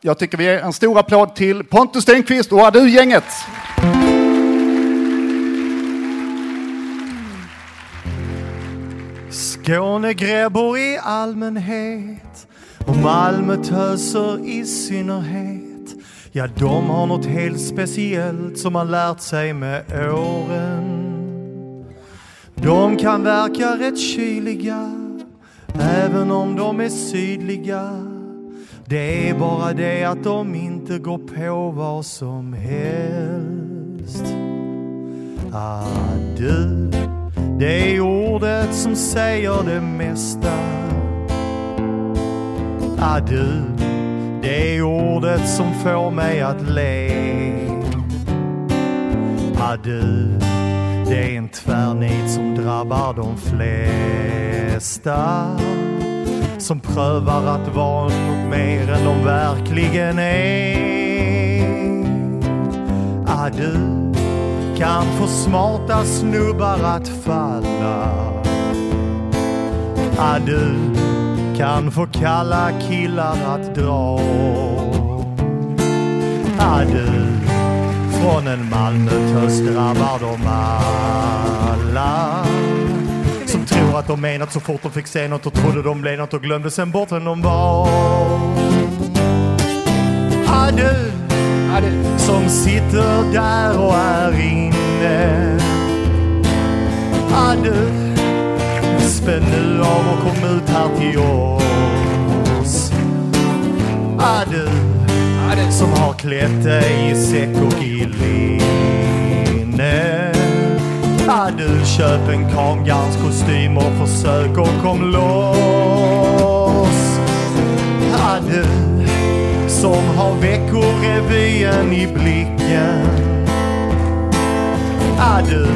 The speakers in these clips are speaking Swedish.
Jag tycker vi ger en stor applåd till Pontus Stenqvist och Adu-gänget. Skånegräbor i allmänhet och Malmötöser i synnerhet. Ja, de har något helt speciellt som man lärt sig med åren. De kan verka rätt kyliga, även om de är sydliga. Det är bara det att de inte går på vad som helst. Ah, du, det är ordet som säger det mesta. Ah, du, det är ordet som får mig att le. Ah, du, det är en tvärnit som drabbar de flesta som prövar att vara något mer än de verkligen är. Ah, du kan få smarta snubbar att falla. Ah, du kan få kalla killar att dra. Ah, du från en Malmötös drabbar de alla som tror att de menat så fort de fick se något och trodde de blev något och glömde sen bort vem de var. Ah, du, som sitter där och är inne. Ah, du, spänn nu av och kom ut här till oss. Ah, du, som har klätt dig i säck och i linne. Du, köp en kamgarnskostym och försök och kom loss. Ah, du, som har veckorevyn i blicken. Ah, du,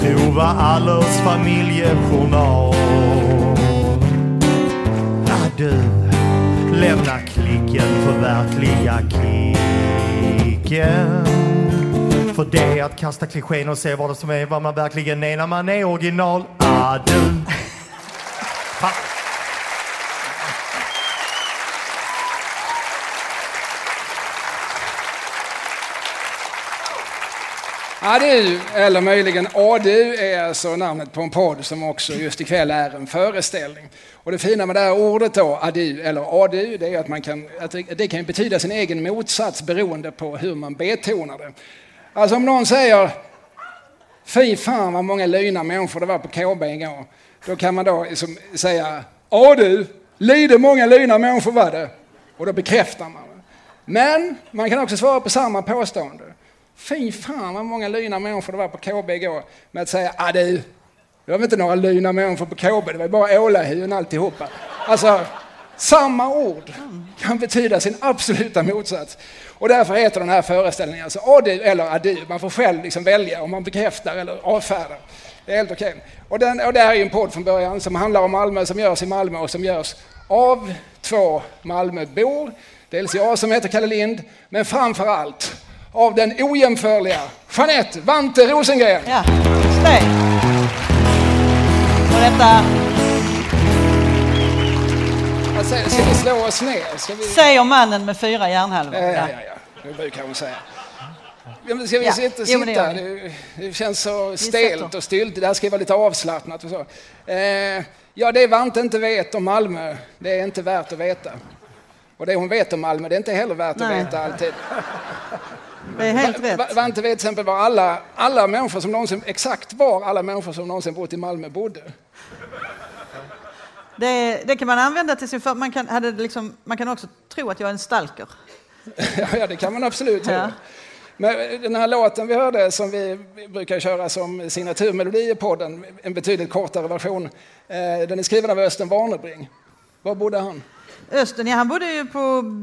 prova Allers familjejournal. Ah, du, lämna klicken, förverkliga kicken. För det är att kasta klichén och se vad det som är vad man verkligen är när man är original. Ah, du. Adu, eller möjligen Adu, är alltså namnet på en podd som också just ikväll är en föreställning. Och det fina med det här ordet då, adu eller adu, det är att, man kan, att det, det kan betyda sin egen motsats beroende på hur man betonar det. Alltså om någon säger Fy fan vad många lyna människor det var på KB igår. Då kan man då liksom säga du, lite många lyna människor var det. Och då bekräftar man. Men man kan också svara på samma påstående. Fy fan vad många lyna människor det var på KB igår. Med att säga, Ja du, det var väl inte några lyna människor på KB, det var bara ålahun alltihopa. Alltså, samma ord kan betyda sin absoluta motsats. Och därför heter den här föreställningen alltså adu eller adu. Man får själv liksom välja om man bekräftar eller avfärdar. Det är helt okej. Och, den, och det här är ju en podd från början som handlar om Malmö, som görs i Malmö och som görs av två Malmöbor. Dels jag som heter Kalle Lind, men framför allt av den ojämförliga Jeanette Vante Rosengren. Ja, just det. Och detta säger- Ska vi slå oss ner? Vi... säger mannen med fyra hjärnhalvor. Ja, ja, ja, ja. Det brukar hon säga. Ja, men ska vi Ja, sitta, jo, det sitta? Det, det känns så stelt och stylt. Det här ska vara lite avslappnat och så. Eh, ja, det Vante inte vet om Malmö, det är inte värt att veta. Och det hon vet om Malmö, det är inte heller värt att Nej. veta alltid. Det är helt Va- va- rätt. Vante vet till exempel var alla, alla människor som någonsin, exakt var alla människor som någonsin bott i Malmö bodde. Det, det kan man använda till sin för... Man kan, hade liksom, man kan också tro att jag är en stalker. Ja, det kan man absolut tro. Ja. Men den här låten vi hörde som vi brukar köra som signaturmelodi i podden, en betydligt kortare version, eh, den är skriven av Östen Warnerbring. Var bodde han? Östen, ja, han bodde ju på,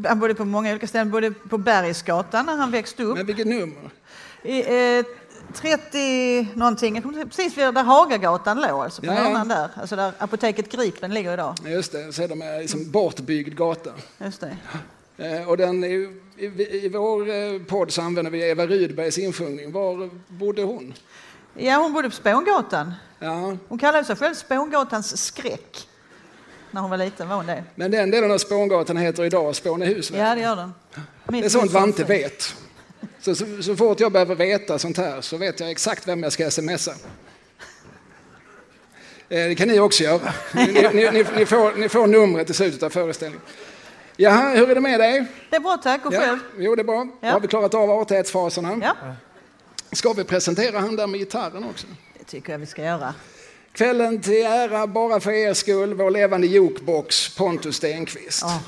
han bodde på många olika ställen. Bodde på Bergsgatan när han växte upp. Men vilket nummer? I, eh, 30 någonting, precis vid där Hagagatan låg, alltså på Ja, hörnan där. Alltså där apoteket Gripen ligger idag. Just det, så är de är liksom bortbyggd gata. Just det. Eh, och den i, I vår eh, podd så använder vi Eva Rydbergs insjungning. Var bodde hon? Ja, hon bodde på Spångatan. Ja, Hon kallade sig själv Spångatans skräck. När hon var liten var hon det. Men den delen av Spångatan heter idag Spånehus. Ja, det gör den. Det är sånt Vante vet. Så, så, så fort jag behöver veta sånt här så vet jag exakt vem jag ska smsa. Eh, Det kan ni också göra. Ni, ni, ni, ni, får, ni får numret i slutet av föreställningen. Jaha, hur är det med dig? Det är bra tack, och Ja, själv? jo, det är bra. Ja. Har vi klarat av artighetsfaserna? Ja, Ska vi presentera han där med gitarren också? det tycker jag vi ska göra. Kvällen till ära, bara för er skull, vår levande jukebox Pontus Stenqvist. Ja.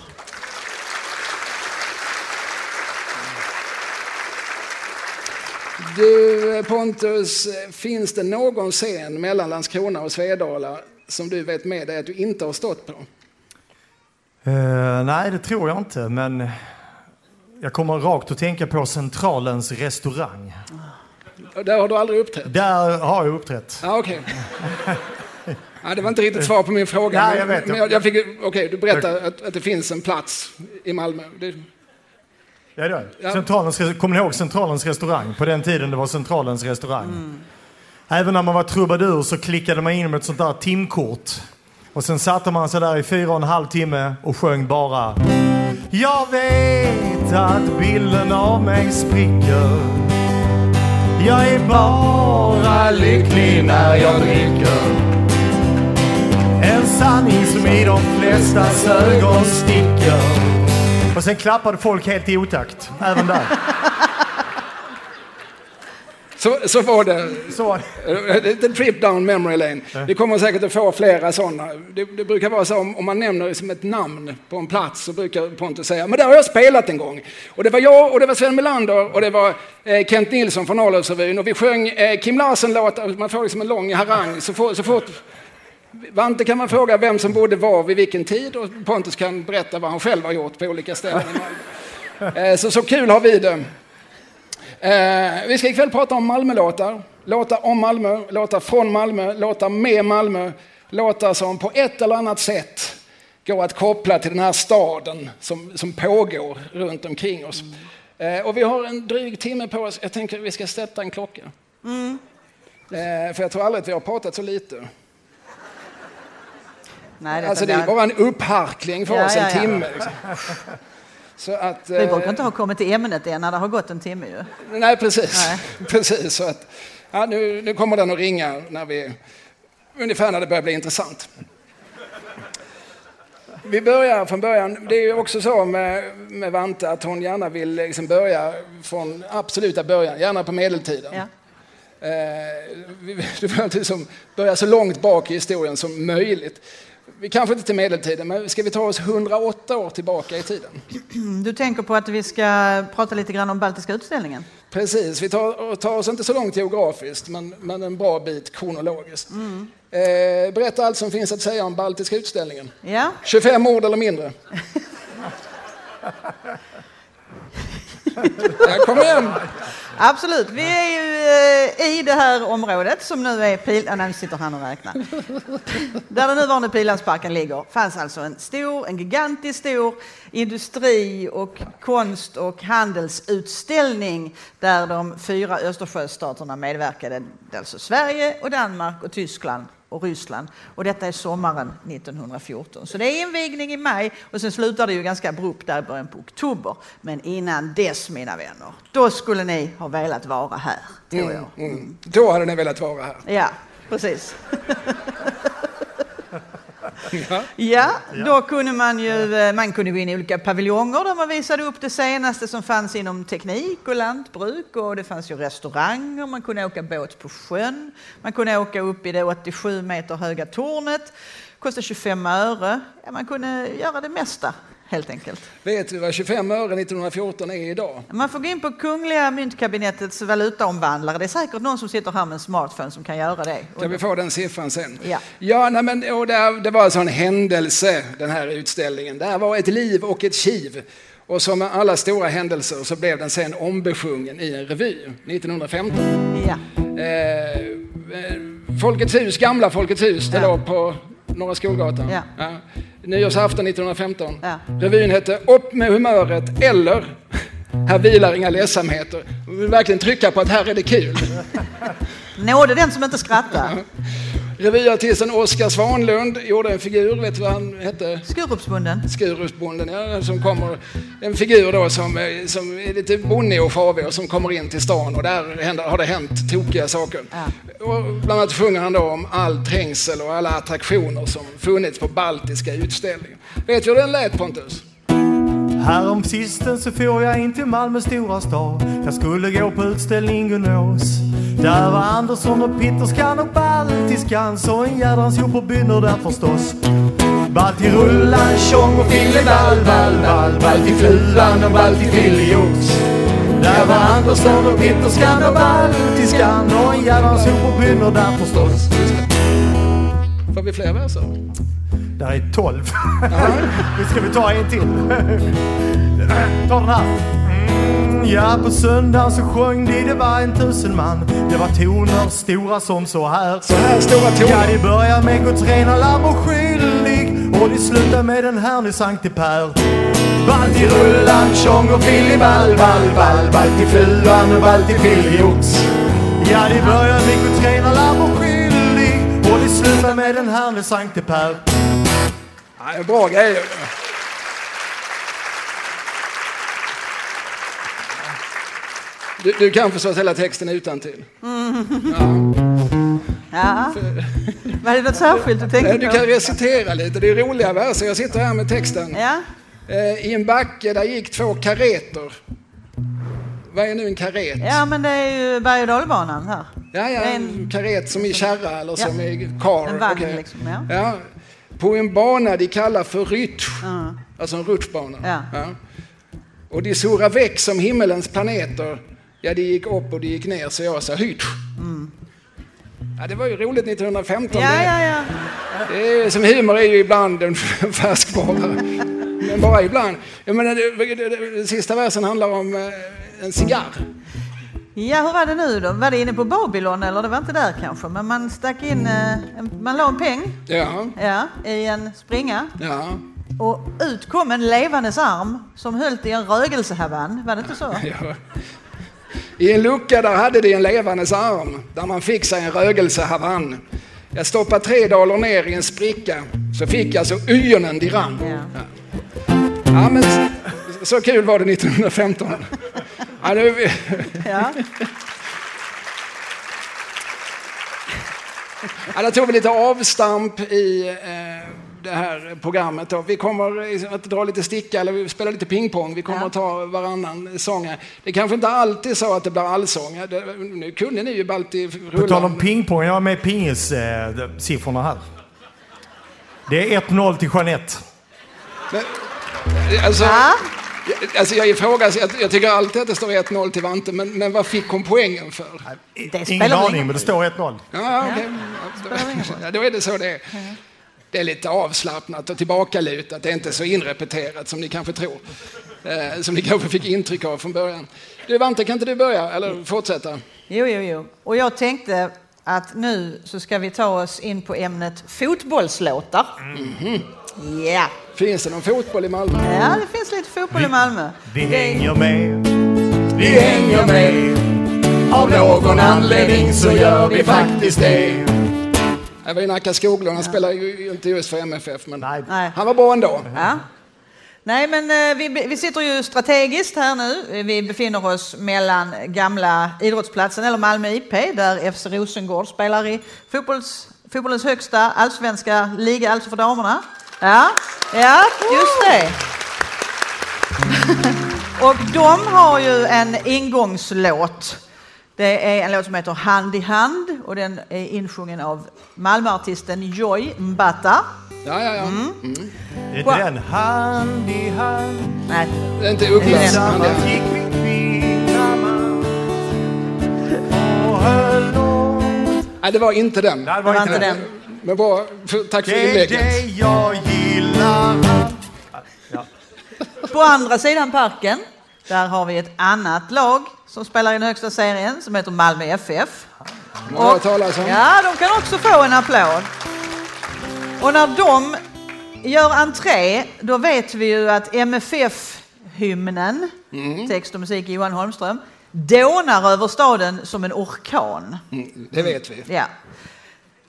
Du Pontus, finns det någon scen mellan Landskrona och Svedala som du vet med dig att du inte har stått på? Eh, nej, det tror jag inte, men jag kommer rakt att tänka på Centralens restaurang. Och Där har du aldrig uppträtt? Där har jag uppträtt. Ja, okej. Ja, det var inte riktigt svar på min fråga. Nej, jag vet. Men jag, jag fick, okej, du berättar att, att det finns en plats i Malmö. Det, Ja, det. Ja. Centralens, kommer ni ihåg Centralens restaurang? På den tiden det var Centralens restaurang. Även när man var trubadur så klickade man in med ett sånt där timkort. Och sen satte man sig där i fyra och en halv timme och sjöng bara Jag vet att bilden av mig spricker Jag är bara lycklig när jag dricker En sanning som i de flestas ögon sticker och sen klappade folk helt i otakt, även där. så, så var det. Så, Lite trip down memory lane. Vi kommer säkert att få flera sådana. Det, det brukar vara så om, om man nämner liksom ett namn på en plats så brukar Pontus säga men där har jag spelat en gång. Och det var jag och det var Sven Melander och det var eh, Kent Nilsson från Arlövsrevyn och vi sjöng eh, Kim Larsen-låtar. Man får liksom en lång harang så, fort- så fort Vante kan man fråga vem som bodde var vid vilken tid och Pontus kan berätta vad han själv har gjort på olika ställen. Eh, Så, så kul har vi det. Eh, vi ska ikväll prata om Malmölåtar. Låtar om Malmö, låtar från Malmö, låtar med Malmö. Låtar som på ett eller annat sätt går att koppla till den här staden som, som pågår runt omkring oss. Eh, och vi har en dryg timme på oss. Jag tänker att vi ska sätta en klocka. Eh, för jag tror aldrig att vi har pratat så lite. Nej, det Alltså det är bara en uppharkling för Ja, oss, en ja. timme. Liksom. Så att, Vi brukar eh, inte ha kommit till ämnet än när det har gått en timme ju. Nej, precis. Nej. precis så att, ja, nu, nu kommer den att ringa när vi, ungefär när det börjar bli intressant. Vi börjar från början. Det är ju också så med, med Vante att hon gärna vill liksom börja från absoluta början, gärna på medeltiden. Ja. Eh, vi vill liksom börja så långt bak i historien som möjligt. Vi kanske inte till medeltiden, men ska vi ta oss 108 år tillbaka i tiden? Du tänker på att vi ska prata lite grann om Baltiska utställningen? Precis, vi tar, tar oss inte så långt geografiskt, men, men en bra bit kronologiskt. Eh, berätta allt som finns att säga om Baltiska utställningen. Ja, 25 ord eller mindre. ja, kom igen! Absolut. Vi är ju eh, i det här området som nu är pil... Ah, nej, nu sitter han och räknar. Där den nuvarande Pildammsparken ligger fanns alltså en stor, en gigantisk stor industri och konst och handelsutställning där de fyra Östersjöstaterna medverkade. Alltså Sverige och Danmark och Tyskland och Ryssland. Och detta är sommaren 1914. Så det är invigning i maj och sen slutar det ju ganska abrupt där i början på oktober. Men innan dess, mina vänner, då skulle ni ha velat vara här, tror jag. Mm. Då hade ni velat vara här. Ja, precis. Ja. Ja, då kunde man ju eh, man kunde gå in i olika paviljonger. Där man visade upp det senaste som fanns inom teknik och lantbruk. Och det fanns ju restauranger, man kunde åka båt på sjön, man kunde åka upp i det 87 meter höga tornet, kostade 25 öre, ja, man kunde göra det mesta helt enkelt. Vet du vad 25 öre 1914 är idag? Man får gå in på Kungliga myntkabinetets valutaomvandlare, det är säkert någon som sitter här med en smartphone som kan göra det. Kan vi få den siffran sen? Ja. ja nej, men, och det, det var alltså en händelse, den här utställningen. Det här var ett liv och ett kiv. Och som med alla stora händelser så blev den sen ombesjungen i en revy 1915. Ja. Eh, eh, Folkets hus, gamla Folkets hus, det Ja. låg på Norra Skolgatan. Ja. Nyårsafton 1915. Ja. Revyn hette Upp med humöret eller Här vilar inga ledsamheter. Vi vill verkligen trycka på att här är det kul. Nåde den som inte skrattar. Revyartisten Oskar Svanlund gjorde en figur, vet du vad han hette? Skurupsbonden. Skurusbonden, ja, som kommer, en figur då som, är- som är lite bonnig och favig och som kommer in till stan och där händer, har det hänt tokiga saker. Och bland annat sjunger han då om all trängsel och alla attraktioner som funnits på Baltiska utställningen. Vet du hur den lät Pontus? Härom sisten så får jag in till Malmö stora stad. Jag skulle gå på utställning Gunås. Där var Andersson och Pitterskan och Baltiskan. Så en jädrans ihop och bynner där förstås. Baltirullan, tjong och filleball, ball, ball, Baltifluan och Baltifiljox. Där var Andersson och Pitterskan och Baltiskan. Och en jädrans ihop och bynner där förstås. Får vi fler verser? Där är tolv. Nu ska vi ta en till. Ta den här. Ja, på söndagen så sjöng de, det var en tusen man. Det var toner stora som så här. Så här stora Ja, toner. de börjar med Guds rena lamm och skyldig och de slutar med den här nu Sankte Per. Baltirullan, tjong och filliball, ball, ball, Baltifluan och Baltifiljox. Ja, de börjar med Guds rena lamm och skyldig och de slutar med den här nu Sankte Per. Ja, bra grejer. Du, du kan förstås hela texten utan till. Ja. Var det något särskilt du tänkte Du på? kan recitera lite, det är roliga verser. Jag sitter här med texten. Ja. Eh, I en backe där gick två kareter. Vad är nu en karet? ja, men det är ju berg och dalbanan här. Ja, ja, är en karet som i kärra eller Ja. som i car. En vagn okej. liksom, ja. ja. På en bana de kallar för rytsch. Ja. Alltså en rutschbana. Ja. Och de sora väck som himmelens planeter. Ja, de gick upp och de gick ner så jag sa hytsch. Ja, det var ju roligt 1915. Mm. Ja, det. ja, ja. Det är, som humor är ju ibland en färskvara. Men bara ibland. Jag menar, det, det, det, den sista versen handlar om eh, en cigarr. Ja, hur var det nu då? Var det inne på Babylon eller det var inte där kanske? Men man stack in, eh, man la en peng Ja, ja, i en springa ja, och ut kom en levandes arm som höll i en rögelsehavann. Var det inte så? ja. I en lucka där hade de en levandes arm där man fick sig en rögelsehavann. Jag stoppade tre daler ner i en spricka så fick jag så ögonen de rann. Ja. Ja, men så, kul var det 1915. Ja, det, Ja. Ja, där tog vi lite avstamp i eh, det här programmet. Då. Vi kommer att dra lite sticka eller vi spelar lite pingpong. Vi kommer Ja. att ta varannan sång. här. Det är kanske inte alltid så att det blir allsång. Det, nu kunde ni ju Balti På tal om rulla. pingpong, jag har med pingis-siffrorna här. Det är 1-0 till Jeanette. Men, alltså, Ja. jag- alltså jag ifrågasätter, jag tycker alltid att det står 1-0 till Vante, men, men vad fick hon poängen för? Det Ingen aning, men det står 1-0. Ja, okej. Ja, då är det så det är. Det är lite avslappnat och tillbakalutat. Det är inte så inrepeterat som ni kanske tror. Eh, som ni kanske fick intryck av från början. Du Vante, kan inte du börja eller fortsätta? Jo, jo, jo. Och jag tänkte att nu så ska vi ta oss in på ämnet fotbollslåtar. Ja. Finns det någon fotboll i Malmö? ja, det finns lite fotboll i Malmö. Vi Det- hänger med. Vi hänger med. Av någon anledning så gör vi faktiskt det. Jag var i Nacka Skoglund, han spelar ju inte just för MFF, men Nej. Nej. han var bra ändå. Ja. Nej, men eh, vi, vi sitter ju strategiskt här nu. Vi befinner oss mellan gamla idrottsplatsen, eller Malmö IP, där FC Rosengård spelar i fotbolls, fotbollens högsta allsvenska liga, alltså för damerna. Ja, ja just det. Och de har ju en ingångslåt. Det är en låt som heter Hand i hand och den är insjungen av Malmöartisten Joy Mbata. Ja, ja, ja. Det är den. Hand i hand. Nej, Det är inte Ugglas. Nej, det var inte den. Det det var inte den. Men bra, tack för Det är inlägget. det jag gillar. På andra sidan parken, där har vi ett annat lag som spelar i den högsta serien som heter Malmö FF. Om. Ja, de kan också få en applåd. Och när de gör entré, då vet vi ju att MFF-hymnen, Mm. text och musik Johan Holmström, dånar över staden som en orkan. Mm, Det vet vi. Ja.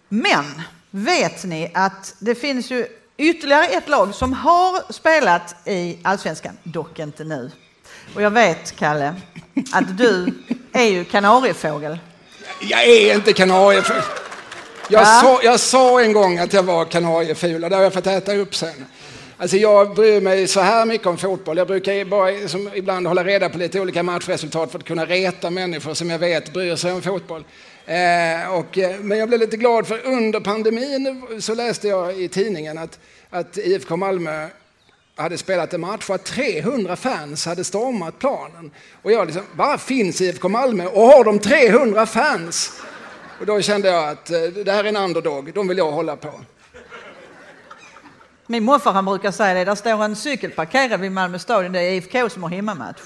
Men vet ni att det finns ju ytterligare ett lag som har spelat i Allsvenskan, dock inte nu. Och jag vet, Kalle, att du är ju kanariefågel. Jag är inte kanariefågel. Jag, Ja. sa, jag sa en gång att jag var kanarieful och det har jag fått äta upp sen. Alltså jag bryr mig så här mycket om fotboll. Jag brukar bara som ibland hålla reda på lite olika matchresultat för att kunna reta människor som jag vet bryr sig om fotboll. Eh, och, eh, men jag blev lite glad för under pandemin så läste jag i tidningen att, att IFK Malmö hade spelat en match och att 300 fans hade stormat planen. Och jag liksom, vad finns IFK Malmö och har de 300 fans? Och då kände jag att eh, det här är en underdog, de vill jag hålla på. Min morfar han brukar säga det, där står en cykel parkerad vid Malmö stadion, det är IFK som har hemmamatch.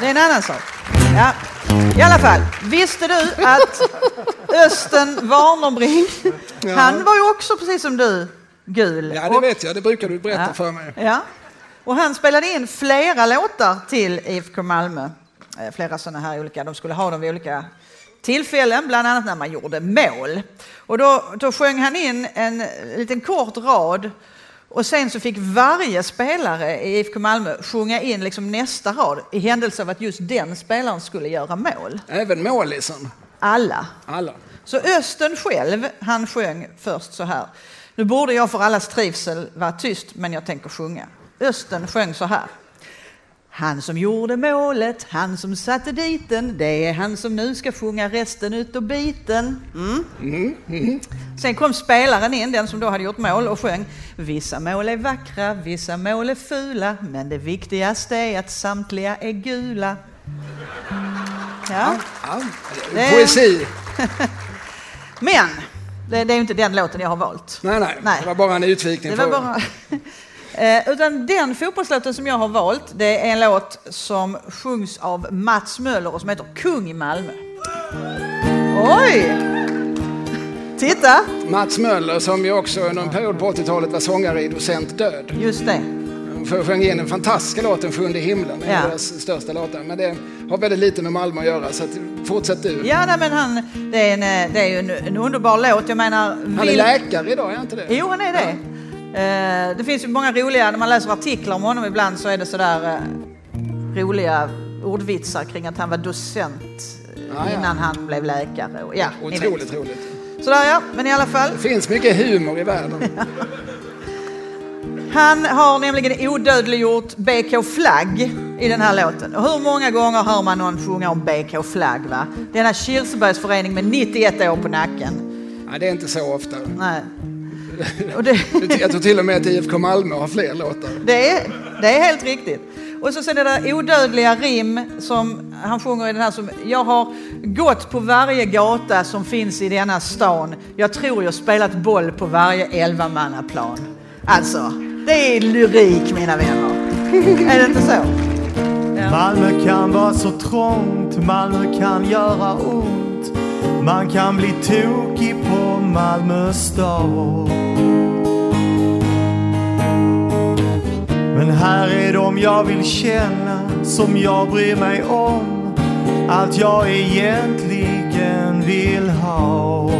Det är en annan sak. Ja. I alla fall, visste du att Östen Warnerbring, han var ju också precis som du gul. Ja, det vet jag, det brukar du berätta Ja. för mig. Ja. Och han spelade in flera låtar till IFK Malmö. Eh, Flera sådana här olika, de skulle ha dem vid olika tillfällen, bland annat när man gjorde mål. Och då, då sjöng han in en liten kort rad och sen så fick varje spelare i IFK Malmö sjunga in liksom nästa rad i händelse av att just den spelaren skulle göra mål. Även målisen, Alla. alla. Så Östen själv, han sjöng först så här. Nu borde jag för allas trivsel vara tyst, men jag tänker sjunga. Östen sjöng så här. Han som gjorde målet, han som satte dit den, det är han som nu ska sjunga resten utav biten. Mm. Sen kom spelaren in, den som då hade gjort mål, och sjöng Vissa mål är vackra, vissa mål är fula, men det viktigaste är att samtliga är gula. Ja. Poesi. Men det, det är ju inte den låten jag har valt. Nej, nej, Nej. det var bara en utvikning. Det var bara... Eh, utan den fotbollslåten som jag har valt, det är en låt som sjungs av Mats Möller och som heter Kung i Malmö. Oj! Titta, Mats Möller som ju också under en period på 80-talet var sångare i Docent Död. just det. För sjöng in den fantastiska låten Sjunde himlen, en Ja. av deras största låtar. Men det har väldigt lite med Malmö att göra, så att, fortsätt du. Ja, nej, men han, det är, en, eh, det är ju en, en underbar låt. Jag menar... Han är vill- läkare idag, är han inte det? Jo, han är det. Eh, det finns ju många roliga, när man läser artiklar om honom ibland så är det sådär eh, roliga ordvitsar kring att han var docent eh, Ja, ja. innan han blev läkare. Ja. Otroligt roligt. Sådär ja, men i alla fall. Det finns mycket humor i världen. Han har nämligen odödliggjort BK Flagg i den här låten. Och hur många gånger hör man någon sjunga om BK Flagg? Va? Denna Kirsebergsförening med 91 år på nacken. Nej, det är inte så ofta. Nej. Det, Jag tror till och med att IFK Malmö har fler låtar. det, är, det är helt riktigt. Och så sen det där odödliga rim som han sjunger i den här som Jag har gått på varje gata som finns i denna stan. Jag tror jag spelat boll på varje elvamannaplan. Alltså, det är lyrik mina vänner. är det inte så? Malmö kan vara så trångt, Malmö kan göra ont. Man kan bli tokig på Malmö stad. Men här är de jag vill känna, som jag bryr mig om. Allt jag egentligen vill ha.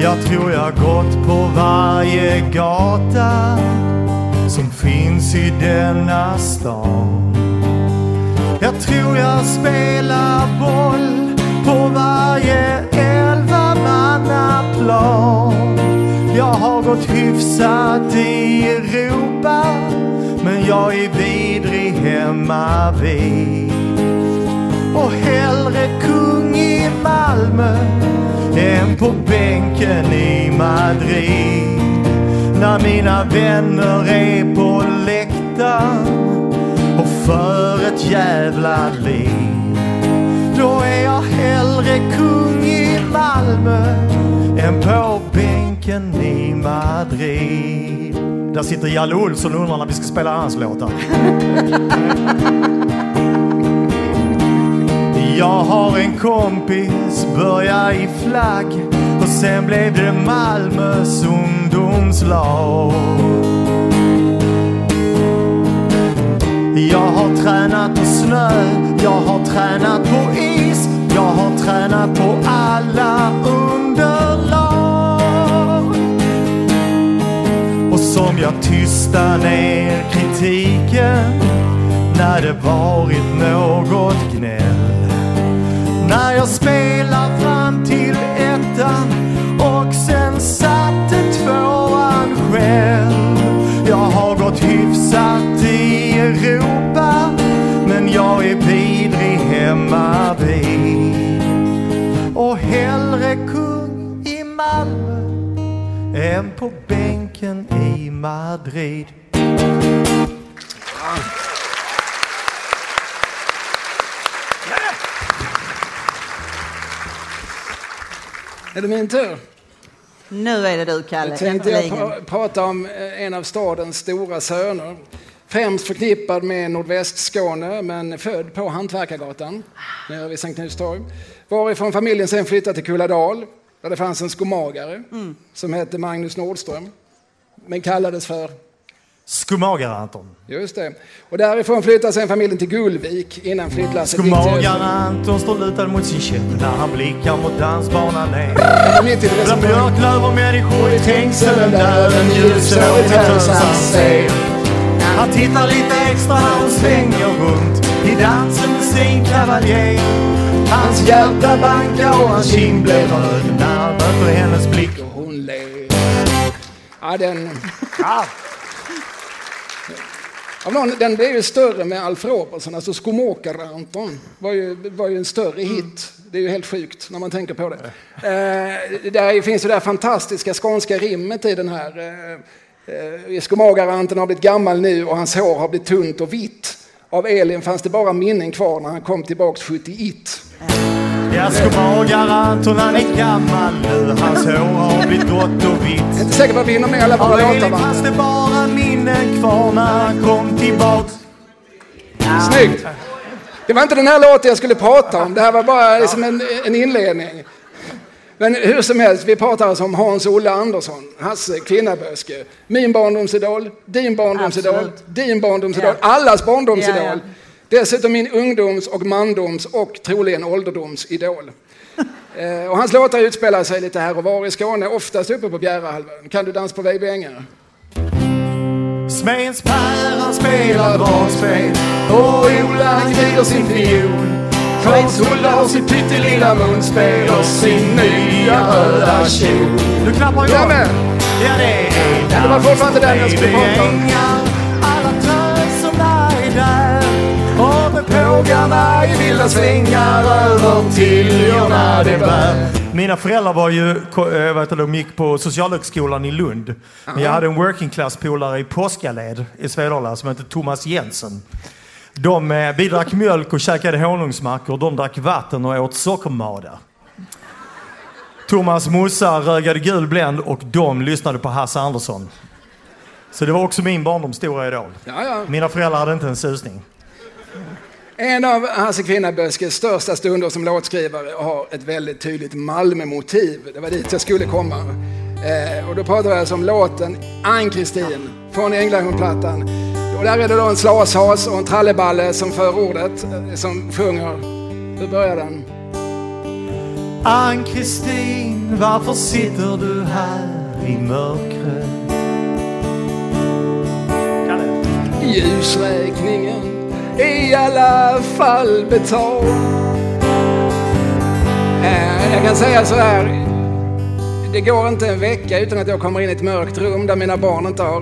Jag tror jag gått på varje gata som finns i denna stan. Jag tror jag spelar boll på varje elvamannaplan. Jag har gått hyfsat i Europa, men jag är vidrig hemma vid. Och hellre kung i Malmö än på bänken i Madrid. När mina vänner är på läktaren och för ett jävla liv. Då är jag hellre kung i Malmö än på bänken i Madrid. Där sitter Jalle Olsson och undrar när vi ska spela hans låtar. Jag har en kompis, börja i flagg sen blev det Malmös ungdomslag. Jag har tränat på snö, jag har tränat på is, jag har tränat på alla underlag. Och som jag tystar ner kritiken när det varit något gnäll. När jag spelar fram till ettan och sen satte tvåan själv. Jag har gått hyfsat i Europa men jag är vidrig hemma vid. Och hellre kung i Malmö än på bänken i Madrid. Är det min tur? Nu är det du, Kalle. Jag tänkte jag pra- prata om eh, en av stadens stora söner. Främst förknippad med nordvästskåne, men född på Hantverkargatan nere vid Sankt Knuts torg. Varifrån familjen sen flyttade till Kulladal, där det fanns en skomagare som hette Magnus Nordström, men kallades för Skomagare Anton. Just det. Och därifrån flyttade sen familjen till Gullvik innan flyttlasset gick till Skomagare Anton står lutad mot sin käpp när han blickar mot dansbanan ner. Bland som björklövermänniskor i tängselen där en ljusårig tös han ser. Han tittar lite extra när hon svänger runt i dansen med sin kavaljer. Hans hjärta bankar och hans kind blir röd när han möter hennes blick. och hon ler. Ja, den... Av någon, den blev ju större med Alf Robertson, alltså Skomakare-Anton var ju, var ju en större hit. Det är ju helt sjukt när man tänker på det. Eh, där finns ju det här fantastiska skånska rimmet i den här. Eh, eh, Skomakare-Anton har blivit gammal nu och hans hår har blivit tunt och vitt. Av Elin fanns det bara minnen kvar när han kom tillbaks 71. Ja, skomagare Anton han är gammal nu. Hans hår har blivit grått och vitt. Jag är inte säker på att vi hinner med alla våra låtar va? fanns det bara minnen kvar när han kom tillbaks. Snyggt! Det var inte den här låten jag skulle prata om, det här var bara liksom en, en inledning. Men hur som helst, vi pratar alltså om Hans-Olle Andersson, Hasse Kvinnaböske, min barndomsidol, din barndomsidol, Absolut. din barndomsidol, allas barndomsidol. Ja, ja. Dessutom min ungdoms och mandoms och troligen ålderdomsidol. Eh, och hans låtar utspelar sig lite här och var i Skåne, oftast uppe på Bjärehalvön. Kan du dansa på ängar? Smedens Per spelar dragspel och Ola han glider sin fiol. Hans-Olle har sitt pyttelilla munspel och sin nya röda kjol. Du klappar igång? Jag med. Ja, det är prata om. ängar. Pågarna i vilda svängar över tiljorna det bär. Mina föräldrar var ju, eh, heter det, de gick på Socialhögskolan i Lund. Men jag hade en working class-polare i Påskaled i Svedala som hette Thomas Jensen. De, eh, vi drack mjölk och käkade honungsmackor. De drack vatten och åt sockermada. Thomas morsa rögade gul Blend och de lyssnade på Hasse Andersson. Så det var också min barndoms stora idol. Ja, ja. Mina föräldrar hade inte en susning. En av Hasse Kvinnaböskes största stunder som låtskrivare har ett väldigt tydligt Malmö-motiv. Det var dit jag skulle komma. Eh, och då pratar jag om låten Ann-Kristin från Änglahundplattan. Och där är det då en slashas och en tralleballe som för ordet, eh, som sjunger. Hur börjar den? Ann-Kristin, varför sitter du här i mörkret? Ljusräkningen i alla fall betald. Eh, jag kan säga så här. Det går inte en vecka utan att jag kommer in i ett mörkt rum där mina barn inte har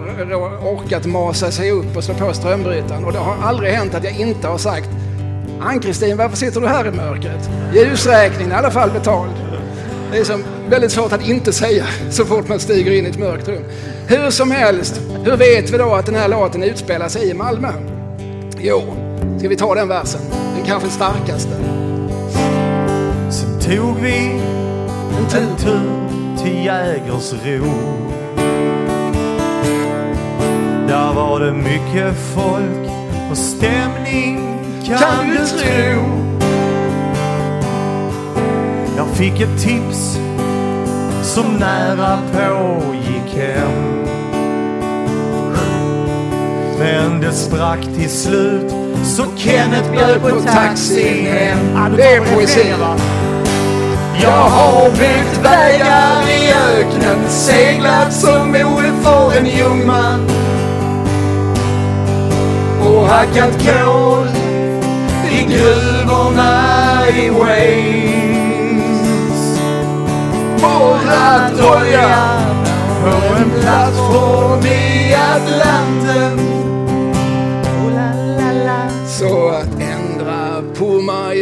orkat masa sig upp och slå på strömbrytaren. Och det har aldrig hänt att jag inte har sagt Ann-Kristin, varför sitter du här i mörkret? Ljusräkningen är i alla fall betald. Det är som väldigt svårt att inte säga så fort man stiger in i ett mörkt rum. Hur som helst, hur vet vi då att den här låten utspelar sig i Malmö? Jo, ska vi ta den versen? Den kanske starkaste. Sen tog vi en tur till Jägersro. Där var det mycket folk och stämning kan, du tro. Jag fick ett tips som nära på gick hem. Men det sprack till slut så Kenneth bjöd på taxin hem. Det är poesi. va? Jag har byggt vägar i öknen, seglat som Moe för en jungman och hackat kol i gruvorna i Wales. Borrat olja på en plattform i Atlanten.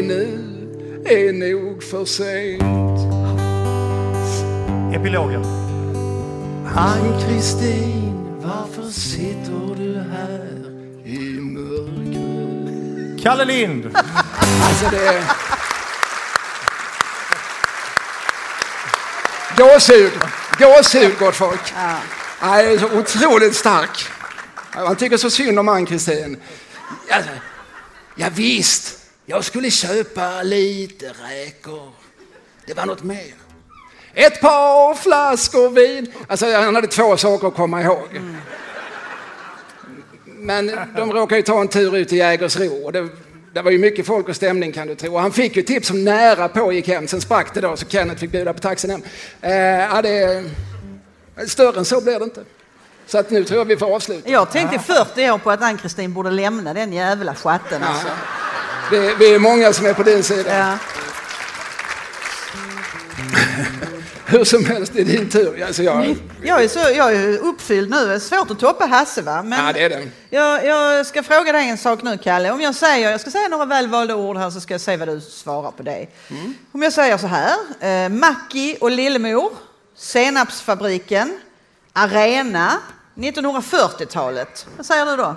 Nu är nog för sent. Epilogen. Ann-Kristin, varför sitter du här i mörkret? Kalle Lind. Alltså det är... Gåshud, gåshud gott folk. Ja. Nej, det är så otroligt stark. Man tycker så synd om Ann-Kristin. Alltså, ja, visst, jag skulle köpa lite räkor. Det var något mer. Ett par flaskor vin. Alltså, han hade två saker att komma ihåg. Men de råkade ju ta en tur ut till Jägersro. Det, det var ju mycket folk och stämning kan du tro. Och han fick ju tips som nära på gick hem. Sen sprack det då så Kenneth fick bjuda på taxin hem. Eh, ja, det, större än så blir det inte. Så att nu tror jag vi får avsluta. Jag tänkte i 40 år på att Ann-Kristin borde lämna den jävla chatten. Alltså. Vi, vi är många som är på din sida. Ja. Hur som helst, det är din tur. Alltså jag, Jag är, så, jag är uppfylld nu. Det är svårt att toppa Hasse va? Men ja, det är det. jag, jag ska fråga dig en sak nu Kalle. Om jag säger, jag ska säga några välvalda ord här så ska jag se vad du svarar på det. Om jag säger så här. Eh, Macki och Lillemor, Senapsfabriken, Arena, 1940-talet. Vad säger du då?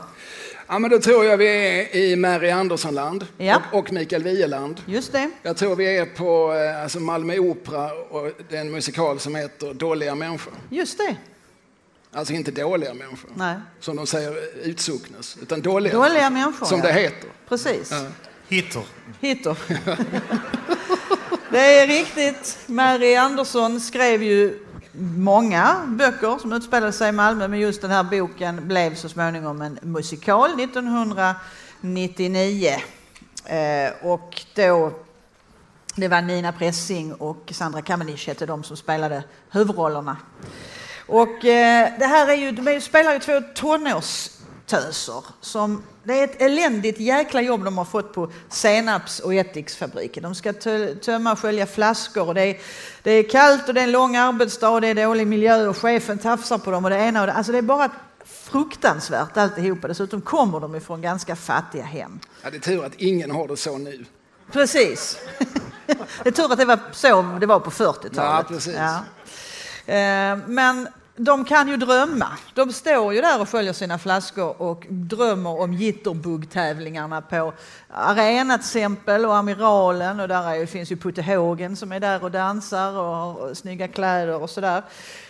Ja, men då tror jag vi är i Mary Andersson-land Ja. och, och Mikael Wieland. Just det. Jag tror vi är på eh, alltså Malmö Opera och det är en musikal som heter Dåliga människor. Just det. Alltså inte dåliga människor, Nej. som de säger utsocknes, utan dåliga, Dåliga människor. som ja. det heter. Precis. Ja. Hitter. Hitler. det är riktigt. Mary Andersson skrev ju många böcker som utspelade sig i Malmö, men just den här boken blev så småningom en musikal 1999. Eh, och då, det var Nina Pressing och Sandra Kamenich hette de som spelade huvudrollerna. Och eh, det här är ju, de spelar ju två tonårstöser som det är ett eländigt jäkla jobb de har fått på senaps och ättiksfabriken. De ska tö- tömma och skölja flaskor och det är, det är kallt och det är en lång arbetsdag och det är dålig miljö och chefen tafsar på dem och det ena och det Alltså det är bara fruktansvärt alltihopa. Dessutom kommer de ifrån ganska fattiga hem. Ja, det är tur att ingen har det så nu. Precis. Det är tur att det var så det var på 40-talet. Ja, precis. Eh, Men de kan ju drömma. De står ju där och sköljer sina flaskor och drömmer om jitterbug-tävlingarna på Arena till exempel och Amiralen och där är, finns ju Putte Hågen som är där och dansar och har snygga kläder och sådär.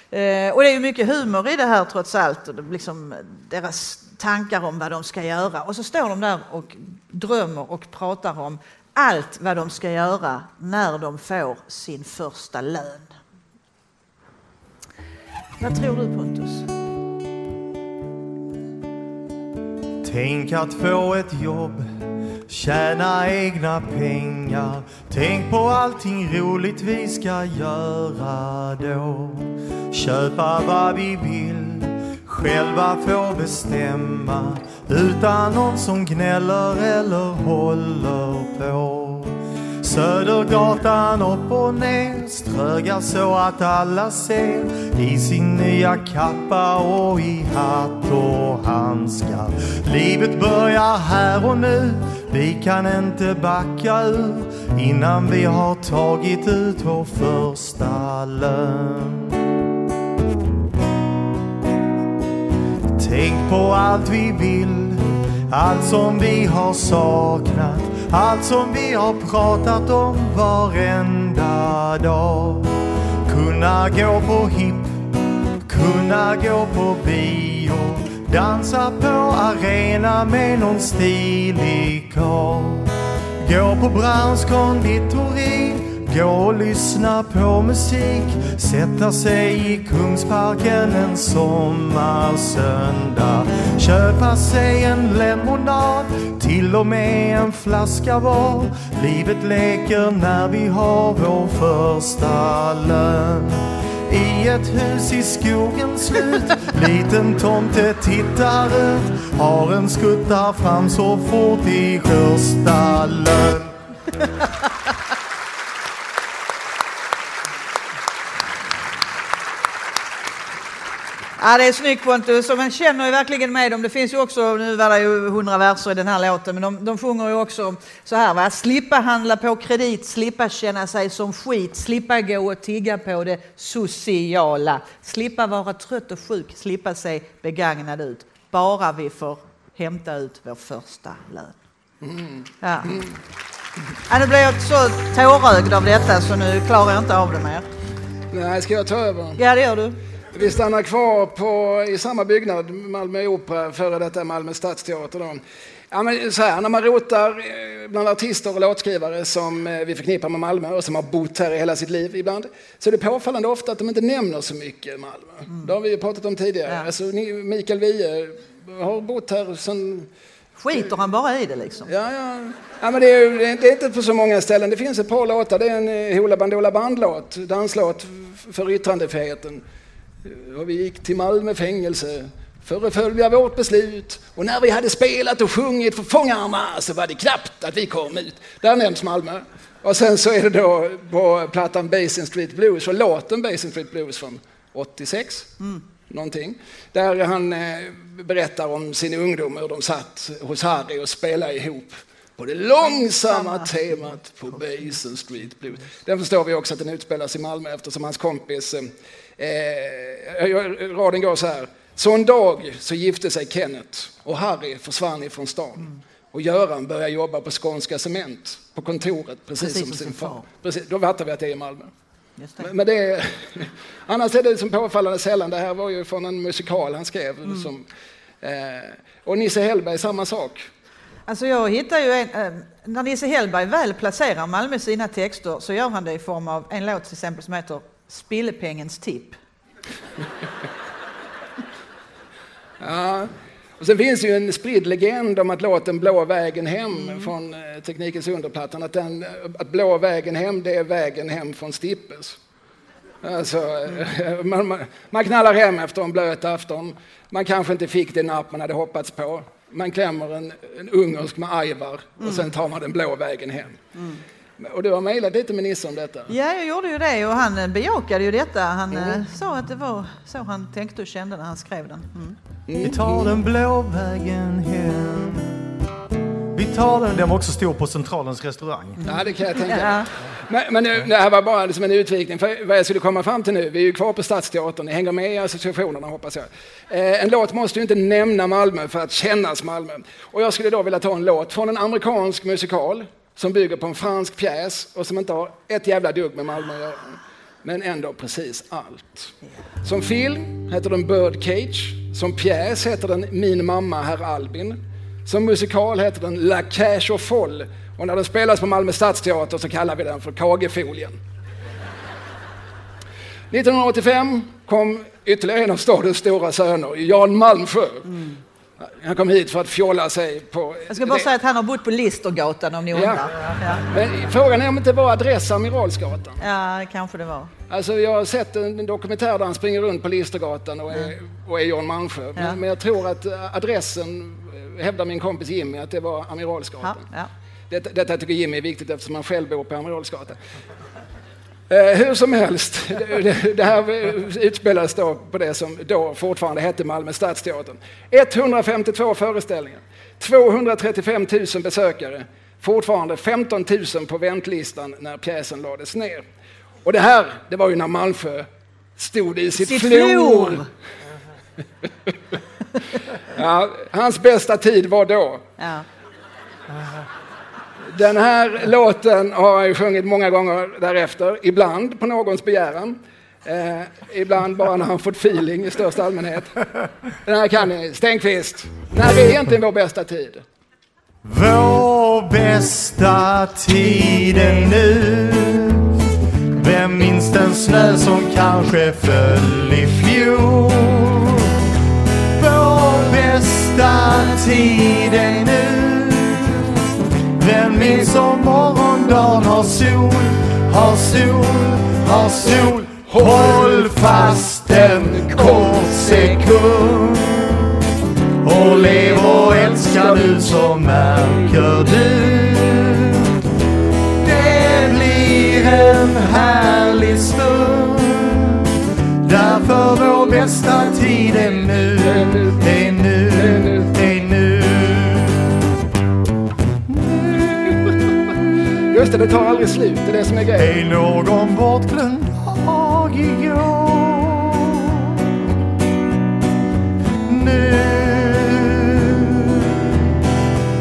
Eh, Och det är ju mycket humor i det här trots allt och liksom deras tankar om vad de ska göra. Och så står de där och drömmer och pratar om allt vad de ska göra när de får sin första lön. Vad tror du Pontus? Tänk att få ett jobb, tjäna egna pengar. Tänk på allting roligt vi ska göra då. Köpa vad vi vill, själva få bestämma. Utan någon som gnäller eller håller på. Södergatan upp och ner, strögar så att alla ser i sin nya kappa och i hatt och handskar. Livet börjar här och nu, vi kan inte backa ur innan vi har tagit ut vår första lön. Tänk på allt vi vill, allt som vi har saknat, allt som vi har pratat om varenda dag. Kunna gå på Hipp, kunna gå på bio, dansa på arena med någon stilig karl. Gå på Browns konditori, gå och lyssna på musik, sätta sig i Kungsparken en sommarsöndag, köpa sig en lemonad, till och med en flaska var. Livet leker när vi har vår första lön. I ett hus i skogens slut Liten tomte tittar ut Har en skuttar fram så fort i första Ja, det är snyggt Pontus man känner ju verkligen med dem. Det finns ju också, nu var det ju hundra verser i den här låten, men de, de sjunger ju också så här va. Slippa handla på kredit, slippa känna sig som skit, slippa gå och tigga på det sociala, slippa vara trött och sjuk, slippa se begagnad ut. Bara vi får hämta ut vår första lön. Ja. Ja, nu blir jag så tårögd av detta så nu klarar jag inte av det mer. Nej, ska jag ta över? Ja, det gör du. Vi stannar kvar på, i samma byggnad, Malmö Opera, före detta Malmö Stadsteater. Då. Ja, men så här, när man rotar eh, bland artister och låtskrivare som eh, vi förknippar med Malmö och som har bott här i hela sitt liv ibland, så är det påfallande ofta att de inte nämner så mycket Malmö. Mm. Det har vi ju pratat om tidigare. Ja. Alltså, Mikael Wiehe har bott här sedan Skiter han bara i det liksom? Ja, ja. ja men det är, ju- det är inte på så många ställen. Det finns ett par låtar. Det är en eh, Hoola Bandoola Band-låt, danslåt för yttrandefriheten. Och vi gick till Malmö fängelse för att följa vårt beslut. Och när vi hade spelat och sjungit för fångarna så var det knappt att vi kom ut. Där nämns Malmö. Och sen så är det då på plattan Basin Street Blues och låten Basin Street Blues från 86. Någonting. Där han eh, berättar om sin ungdom, hur de satt hos Harry och spelade ihop på det långsamma temat på Basin Street Blues. Den förstår vi också att den utspelas i Malmö eftersom hans kompis, eh, raden går så här. Så en dag så gifte sig Kenneth och Harry försvann ifrån stan. Och Göran började jobba på Skånska Cement på kontoret precis, som sin far. Precis, då fattar vi att det är i Malmö. Det. Men- det är, annars är det som påfallande sällan. Det här var ju från en musikal han skrev. Som, eh, och Nisse Hellberg, samma sak. Alltså jag hittar ju en, eh, när Nisse Hellberg väl placerar Malmö sina texter så gör han det i form av en låt till exempel som heter Spillepengens tipp. Ja. Och sen finns det ju en spridd legend om att låten Blå vägen hem från eh, Teknikens underplattan, att, den, att Blå vägen hem, det är vägen hem från Stippes. Alltså, eh, man, man, man knallar hem efter en blöt afton. Man kanske inte fick det napp man hade hoppats på. Man klämmer en, en ungersk med ajvar och sen tar man den blå vägen hem. Och du har mejlat lite med Nisse om detta. Ja, jag gjorde ju det och han eh, bejakade ju detta. Han eh, sa att det var så han tänkte och kände när han skrev den. Mm. Vi tar den blå vägen hem Vi tar den, den var också stor på Centralens restaurang Ja, det kan jag tänka mig. Ja. Men, men nu, det här var bara liksom en utvikning. För vad jag skulle komma fram till nu, vi är ju kvar på Stadsteatern, ni hänger med i associationerna hoppas jag. Eh, en låt måste ju inte nämna Malmö för att kännas Malmö. Och jag skulle då vilja ta en låt från en amerikansk musikal som bygger på en fransk pjäs och som inte har ett jävla dugg med Malmö att göra. Men ändå precis allt. Som film heter den Birdcage. Som pjäs heter den Min mamma herr Albin. Som musikal heter den La Cage au Folle. Och när den spelas på Malmö Stadsteater så kallar vi den för Kagefolien. 1985 kom ytterligare en av stadens stora söner, Jan Malmsjö. Han kom hit för att fjolla sig på... Jag ska bara säga att han har bott på Listergatan om ni undrar. Ja, Men frågan är om det inte var adress Amiralsgatan. ja kanske det var. Alltså jag har sett en dokumentär där han springer runt på Listergatan och är, och är Jan Malmsjö. Men, Ja. men jag tror att eh, adressen, eh, hävdar min kompis Jimmy, att det var Ja, Amiralsgatan. ja. Detta, detta tycker Jimmy är viktigt eftersom han själv bor på Amiralsgatan. Eh, hur som helst, det, här utspelades då på det som då fortfarande hette Malmö Stadsteatern. 152 föreställningar, 235 000 besökare, fortfarande 15 000 på väntlistan när pjäsen lades ner. Och det här, det var ju när Malmsjö stod i sitt, Sitt flor! Ja, hans bästa tid var då. Ja. Den här låten har jag ju sjungit många gånger därefter, ibland på någons begäran. Eh, ibland bara när han fått feeling i största allmänhet. Den här kan ni, Stenqvist. När är egentligen vår bästa tid? Vår bästa tid är nu Vem minns den snö som kanske föll i fjol? Vår bästa tid är nu. Vem minns om morgondagen har sol, har sol, har sol? Håll fast en kort sekund och lev och älska nu så märker du. Det blir en härlig stund. Därför vår bästa tid är nu, är nu, Just det, det tar aldrig slut. Det är det som är grejen. Är någon bortglömd dag igår Nu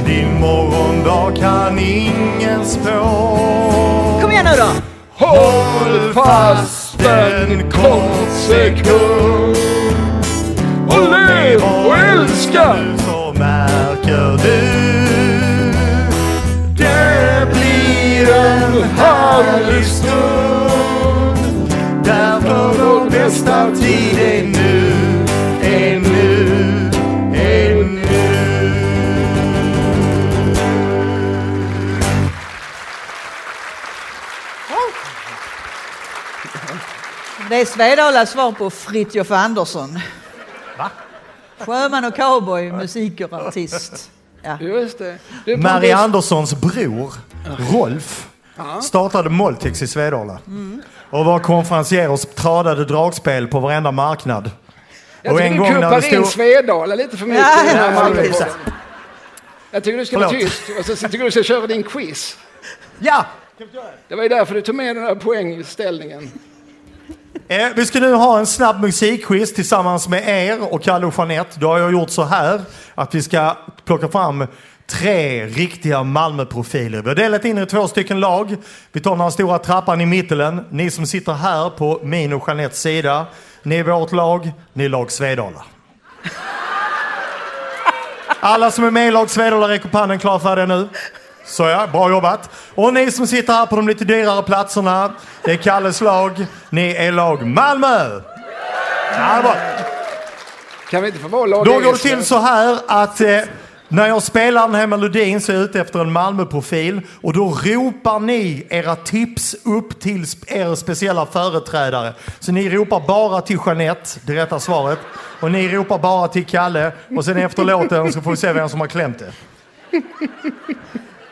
Din morgondag kan ingen spå Kom igen nu då! Håll fast en kort sekund Och lev och älska! så märker du en härlig stund Därför vår bästa tid är nu, är nu, är nu Det är Svedalas svar på Fritjof Andersson. Va? Sjöman och cowboy, musikartist. Ja. Just det. Marie Pontus, Anderssons bror, Rolf, startade Moltex i Svedala. Och var konferencier och tradade dragspel på varenda marknad. Jag och tycker en du gång när kuppar det in stod... Svedala lite för mycket Ja, i den här ja. Jag tycker du ska vara Förlåt. tyst och så tycker du du ska köra din quiz. Ja! Det var ju därför du tog med den här poängställningen. Eh, vi ska nu ha en snabb musikquiz tillsammans med er och Kalle och Jeanette. Då har jag gjort så här att vi ska plocka fram tre riktiga Malmöprofiler. Vi har delat in er i två stycken lag. Vi tar den stora trappan i mitten. Ni som sitter här på min och Jeanettes sida. Ni är vårt lag, ni är lag Svedala. Alla som är med i lag Svedala räcker upp handen klar för det nu. Så ja, bra jobbat. Och ni som sitter här på de lite dyrare platserna, det är Kalles lag. Ni är lag Malmö! Ja, bra. Kan vi inte få vara lag Då går det till så här att eh, när jag spelar den här melodin så är jag ute efter en Malmöprofil och då ropar ni era tips upp till er speciella företrädare. Så ni ropar bara till Jeanette, det rätta svaret. Och ni ropar bara till Kalle och sen efter låten så får vi se vem som har klämt det.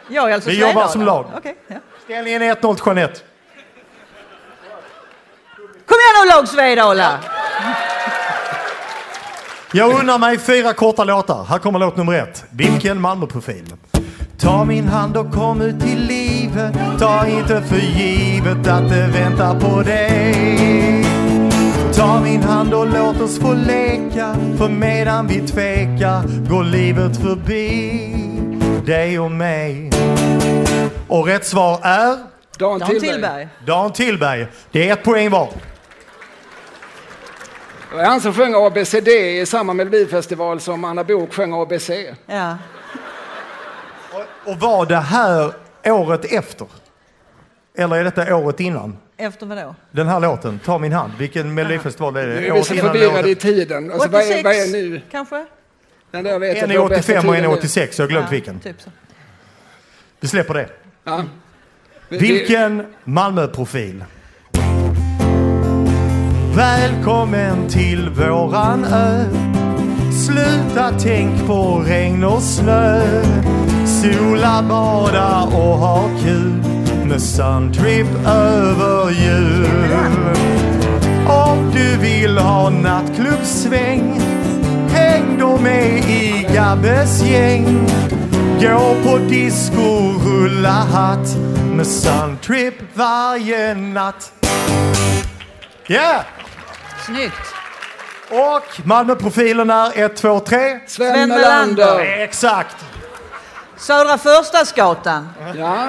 Jag är alltså Vi jobbar som lag. Okej, ja. Ställningen är 1-0 till Jeanette. Kom igen nu lag Svedala! Jag unnar mig fyra korta låtar. Här kommer låt nummer ett. Vilken Malmöprofil? Ta min hand och kom ut till livet. Ta inte för givet att det väntar på dig. Ta min hand och låt oss få leka. För medan vi tvekar går livet förbi dig och mig. Och rätt svar är Dan. Tillberg. Dan Tillberg. Det är ett poäng var. Det han som sjöng ABCD i samma melodifestival som Anna Bok sjöng ABC. Ja. Och var det här året efter? Eller är detta året innan? Efter vad då? Den här låten, Ta min hand. Vilken melodifestival är det? Nu är vi så förvirrade i tiden. Alltså, vad, är, vad är nu? kanske? Den där vet En bästa 85 och en är nu. 86. Jag har glömt vilken. Typ så. Vi släpper det. Ja. Vi- Vilken Malmöprofil? Välkommen till våran ö. Sluta tänk på regn och snö. Sola, bada och ha kul med Suntrip över jul. Om du vill ha nattklubbsväng Häng då med i Gabbes gäng Gå på disco, rulla hatt med Suntrip varje natt. Yeah! Snyggt. Och Malmöprofilen är 1, 2, 3. Sven Melander. Exakt! Södra Förstadsgatan. Ja.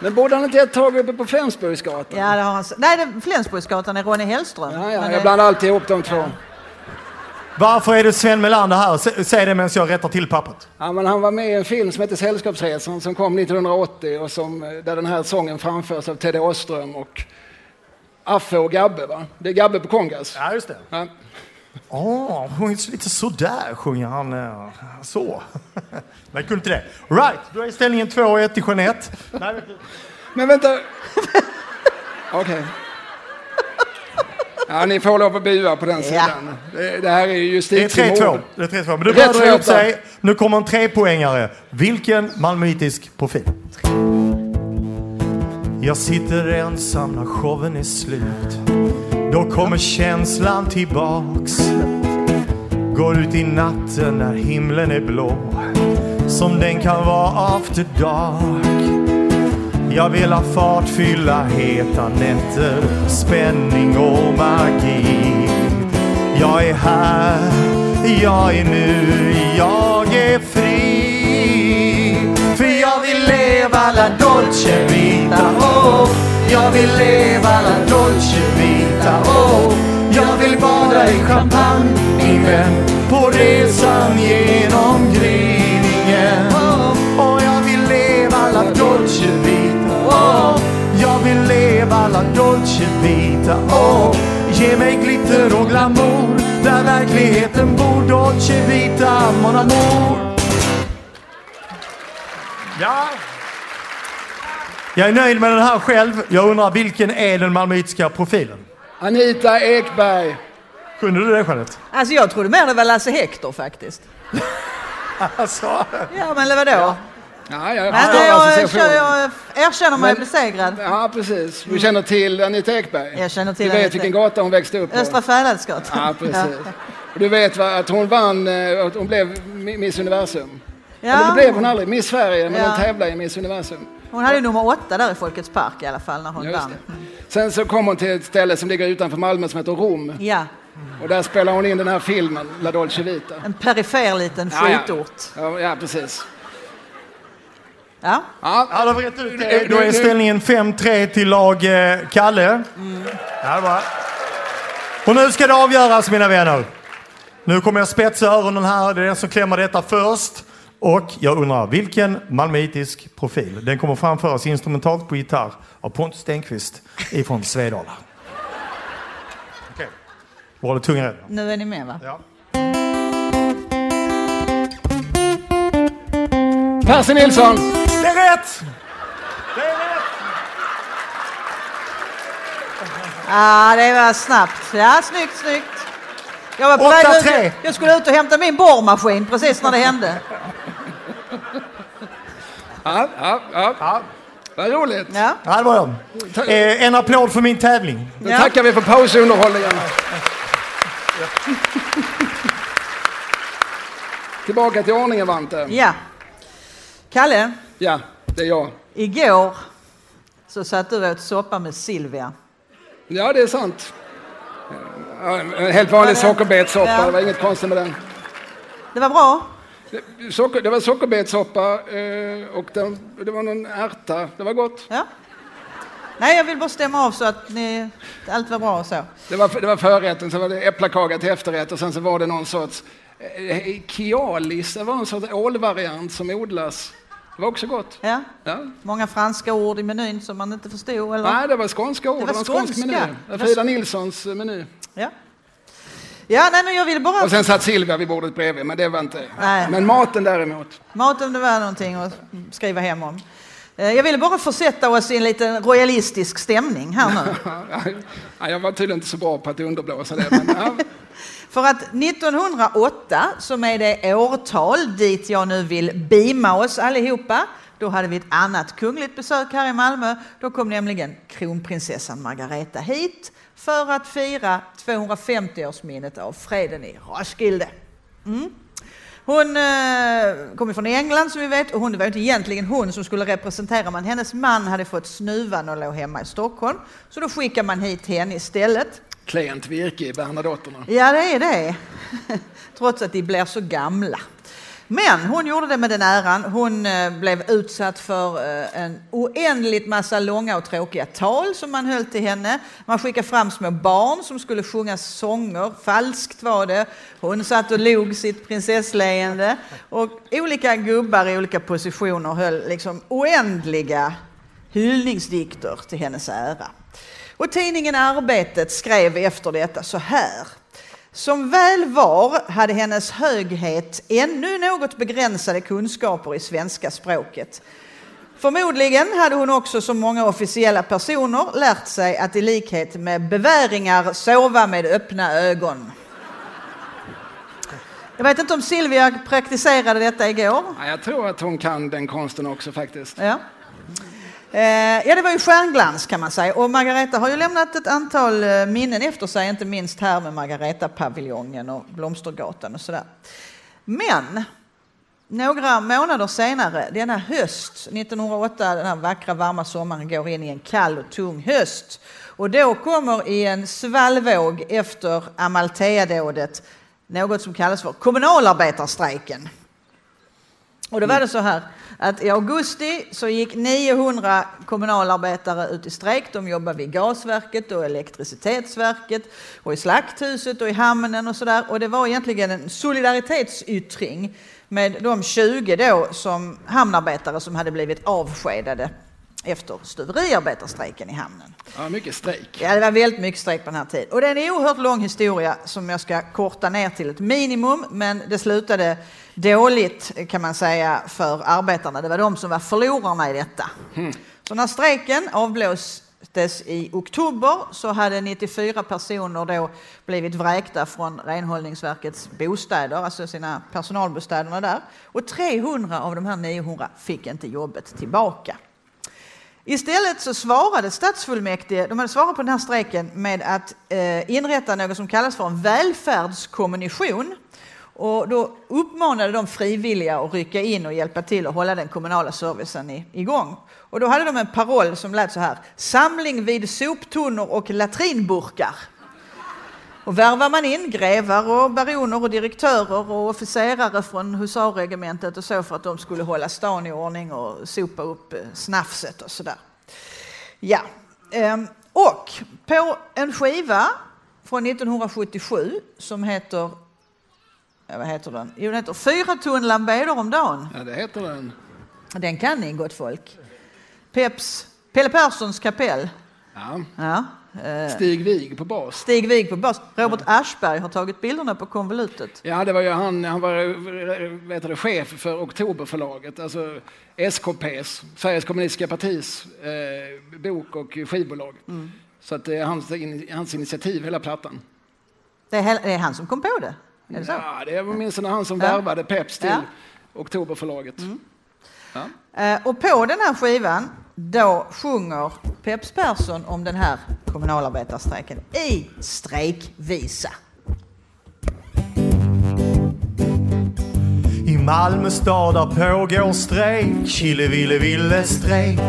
Men borde han inte ha ett tag uppe på Flensburgsgatan? Ja, det har han. Nej, det- Flensburgsgatan är Ronny Hellström. Ja, ja, Men jag det- blandar alltid ihop de två. Varför är det Sven Melander här? Sä- Säg det medan jag rättar till pappret. Ja, men han var med i en film som heter Sällskapsresan som kom 1980 och som, eh, där den här sången framförs av Teddy Åström och Affe och Gabbe. Va? Det är Gabbe på kongas. Ja, just det. Ja. Åh, oh, lite sådär sjunger han. eh, Så. Men kunde inte det. Right, då är ställningen 2-1 till Jeanette. Nej, du. Men vänta. Okej. Ja, ni får lov att bua på den sidan. Det, det här är ju Det är justitiemord. 3-2. Det är 3-2. Men det Rätt börjar dra släppa. sig. Nu kommer en trepoängare. Vilken malmöitisk profil? Jag sitter ensam när showen är slut. Då kommer känslan tillbaks. Går ut i natten när himlen är blå. Som den kan vara after dark. Jag vill ha fart, fylla heta nätter, spänning och magi. Jag är här, jag är nu, leva la dolce vita, oh. Jag vill leva la dolce vita, oh. Jag vill bada i champagne, min vän, på resan genom gryningen. Oh, och jag vill leva la dolce vita, oh. Jag vill leva la dolce vita, oh. Ge mig glitter och glamour där verkligheten bor. Dolce vita, mon amour. Ja. Jag är nöjd med den här själv. Jag undrar vilken är den malmöitiska profilen? Anita Ekberg. Kunde du det Jeanette? Alltså jag trodde mer det var Lasse Hector faktiskt. Alltså, Ja men vadå? Ja, jag Men förstår jag, jag, associationen. jag erkänner mig Men- besegrad. Ja, precis. Du känner till Anita Ekberg? Jag känner till Du vet Anita. vilken gata hon växte upp på? Östra Färidsgatan. Ja, precis. Och du vet va, att hon vann, eh, att hon blev Mi- Miss Universum? Eller det blev hon aldrig, Miss Sverige, men Ja. hon tävlade i Miss Universum. Hon hade ju nummer åtta där i Folkets park i alla fall när hon vann. Sen så kom hon till ett ställe som ligger utanför Malmö som heter Rom. Ja, Och där spelar hon in den här filmen, La Dolce Vita. en perifer liten skitort. Ja, ja precis. Ja. Ja, Ja, då ut. Då är ställningen 5-3 till lag eh, Kalle. Ja, det. Och nu ska det avgöras mina vänner. Nu kommer jag spetsa öronen här. Det är den som klämmer detta först. Och jag undrar, vilken malmöitisk profil? Den kommer framföras instrumentalt på gitarr av Pontus Stenqvist ifrån Svedala. Okej. Var det tunga rätt? Nu är ni med va? Ja. Percy Nilsson! Det är rätt! Det är rätt! Ja, det var snabbt. Ja, snyggt, snyggt. Jag var på väg 8-3. ut. Jag skulle ut och hämta min borrmaskin precis när det hände. Ja, ja, ja. Ja, Vad roligt. Ja. ja det var det. Eh, en applåd för min tävling. Då Ja. tackar vi för pausunderhållningen. Tillbaka till ordningen, Vante. ja. Kalle, Ja, det är jag. igår så satt du och åt soppa med Silvia. Ja, det är sant. Helt vanlig det- sockerbetssoppa, ja. det var inget konstigt med den. Det var bra. Det- Socker, det var sockerbetssoppa eh, och den, det var någon ärta. Det var gott. Ja. Nej, jag vill bara stämma av så att ni, allt var bra och så. Det var, det var förrätten, sen var det äpplakaga till efterrätt och sen så var det någon sorts eh, kialis, det var en sorts ålvariant som odlas. Det var också gott. Ja. Ja. Många franska ord i menyn som man inte förstod. Eller? Nej, det var skånska ord. Det Det var var, en skånsk skånska. meny. Det Det var var Frida Nilssons eh, meny. Ja. Ja, nej, men jag ville bara... Och sen satt Silvia vid bordet bredvid, men det var inte... Nej. Men maten däremot. Mat om det var någonting att skriva hem om. Eh, Jag ville bara försätta oss i en liten royalistisk stämning här nu. Ja, jag var tydligen inte så bra på att underblåsa det. Men, ja. För att 1908, som är det årtal dit jag nu vill beama oss allihopa, då hade vi ett annat kungligt besök här i Malmö. Då kom nämligen kronprinsessan Margareta hit för att fira 250-årsminnet av freden i Roskilde. Mm. Hon eh, kommer från England som vi vet och hon, det var inte egentligen hon som skulle representera men hennes man hade fått snuvan och låg hemma i Stockholm. Så då skickar man hit henne istället. Klent virke i Bernadotterna. Ja, det är det. Trots att de blir så gamla. Men hon gjorde det med den äran. Hon eh, blev utsatt för eh, en oändligt massa långa och tråkiga tal som man höll till henne. Man skickade fram små barn som skulle sjunga sånger. Falskt var det. Hon satt och log sitt prinsessleende. Och olika gubbar i olika positioner höll liksom oändliga hyllningsdikter till hennes ära. Och tidningen Arbetet skrev efter detta så här. Som väl var hade hennes höghet ännu något begränsade kunskaper i svenska språket. Förmodligen hade hon också som många officiella personer lärt sig att i likhet med beväringar sova med öppna ögon. Jag vet inte om Silvia praktiserade detta igår? Ja, jag tror att hon kan den konsten också faktiskt. Ja. Eh, ja, det var ju stjärnglans kan man säga. Och Margareta har ju lämnat ett antal eh, minnen efter sig, inte minst här med Margareta-paviljongen och Blomstergatan och sådär. Men några månader senare, denna höst, 1908, den här vackra varma sommaren går in i en kall och tung höst. Och då kommer i en svallvåg efter Amalthea-dådet något som kallas för kommunalarbetarstrejken. Och då var det så här att i augusti så gick 900 kommunalarbetare ut i strejk. De jobbade vid gasverket och elektricitetsverket och i slakthuset och i hamnen och sådär. Och det var egentligen en solidaritetsyttring med de 20 då som hamnarbetare som hade blivit avskedade efter stuveriarbetarstrejken i hamnen. Ja, mycket strejk. Ja, det var väldigt mycket strejk på den här tiden. Och det är en oerhört lång historia som jag ska korta ner till ett minimum, men det slutade dåligt kan man säga för arbetarna. Det var de som var förlorarna i detta. Mm. Så när strejken avblåstes i oktober så hade 94 personer då blivit vräkta från Renhållningsverkets bostäder, alltså sina personalbostäderna där. Och 300 av de här 900 fick inte jobbet tillbaka. Istället så svarade stadsfullmäktige, de hade svarat på den här strejken med att eh, inrätta något som kallas för en välfärdskommission. Och då uppmanade de frivilliga att rycka in och hjälpa till att hålla den kommunala servicen igång. Och då hade de en paroll som lät så här. Samling vid soptunnor och latrinburkar. Och värvar man in grevar och baroner och direktörer och officerare från husarregementet och så för att de skulle hålla stan i ordning och sopa upp eh, snafset och sådär. Ja, ehm, och på en skiva från 1977 som heter vad heter den? Jo, den heter Fyra tunnland beder om dagen. Ja, det heter den. Den kan ni, gott folk. Peps, Pelle Perssons kapell. Ja. Ja, eh, Stig Wig på bas. Stig Wig på bas. Robert Aschberg har tagit bilderna på konvolutet. Ja, det var ju han, han var vet du, chef för Oktoberförlaget, alltså SKPs, Sveriges kommunistiska partis eh, bok och skivbolag. Mm. Så att det är hans, hans initiativ, hela plattan. Det är, det är han som kom på det? Är det så? Ja, det var åtminstone han som ja. värvade Peps till ja. Oktoberförlaget. Mm. Ja. Eh, och på den här skivan då sjunger Peps Persson om den här kommunalarbetarstrejken i strejkvisa. Malmö stad där pågår strejk, Chile ville ville strejk.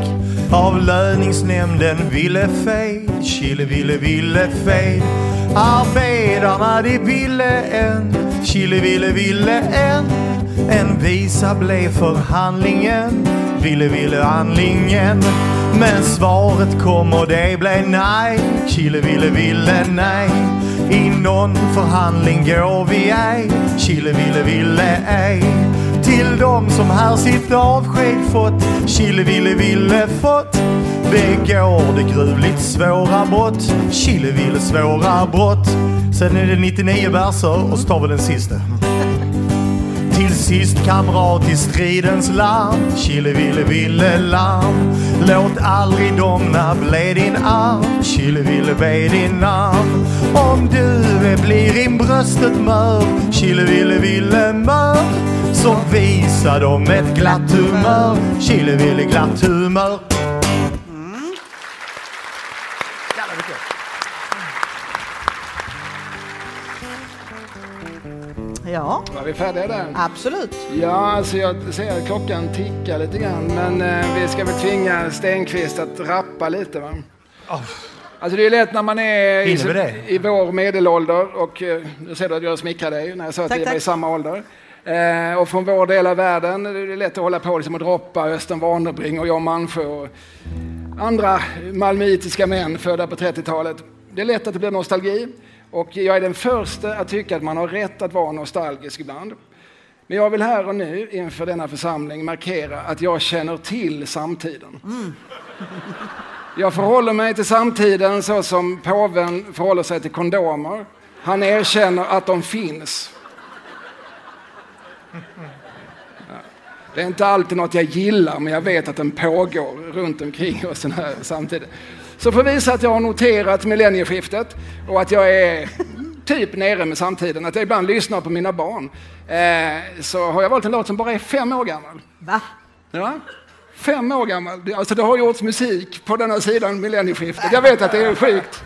Avlöningsnämnden ville fejd, Chile ville ville fejd. Arbetarna de ville en, Chile ville ville en. En visa blev förhandlingen ville ville handlingen. Men svaret kom och det blev nej. Chile ville ville nej. I någon förhandling går vi ej. Chile ville ville ej. Till dem som här sitt avsked fått. Chile ville ville fått. Begår det gruvligt svåra brott. Chile ville svåra brott. Sen är det 99 verser och så tar vi den sista. Till sist kamrat i stridens larm. Chile ville ville larm Låt aldrig domna bli din arm. Chile ville be din arm. Om du blir i bröstet mör. Chile ville ville mör. Så visa dem ett glatt humör. Chile ville glatt humör Ja. Var vi färdiga där? Absolut. Ja, alltså jag ser att klockan tickar lite grann, men eh, vi ska väl tvinga Stenqvist att rappa lite va? Oh. Alltså det är lätt när man är i, i vår medelålder och eh, du ser att jag smickrar dig när jag sa att vi var i samma ålder. Eh, och från vår del av världen, det är lätt att hålla på liksom och droppa Östen Warnerbring och Jan Malmsjö och andra malmöitiska män födda på 30-talet. Det är lätt att det blir nostalgi och jag är den första att tycka att man har rätt att vara nostalgisk ibland. Men jag vill här och nu inför denna församling markera att jag känner till samtiden. Jag förhåller mig till samtiden så som påven förhåller sig till kondomer. Han erkänner att de finns. Det är inte alltid något jag gillar, men jag vet att den pågår runt omkring oss den här samtiden. Så för att visa att jag har noterat millennieskiftet och att jag är typ nere med samtiden, att jag ibland lyssnar på mina barn, eh, så har jag valt en låt som bara är fem år gammal. Va? Ja, fem år gammal. Alltså det har gjorts musik på denna sidan millennieskiftet. Jag vet att det är sjukt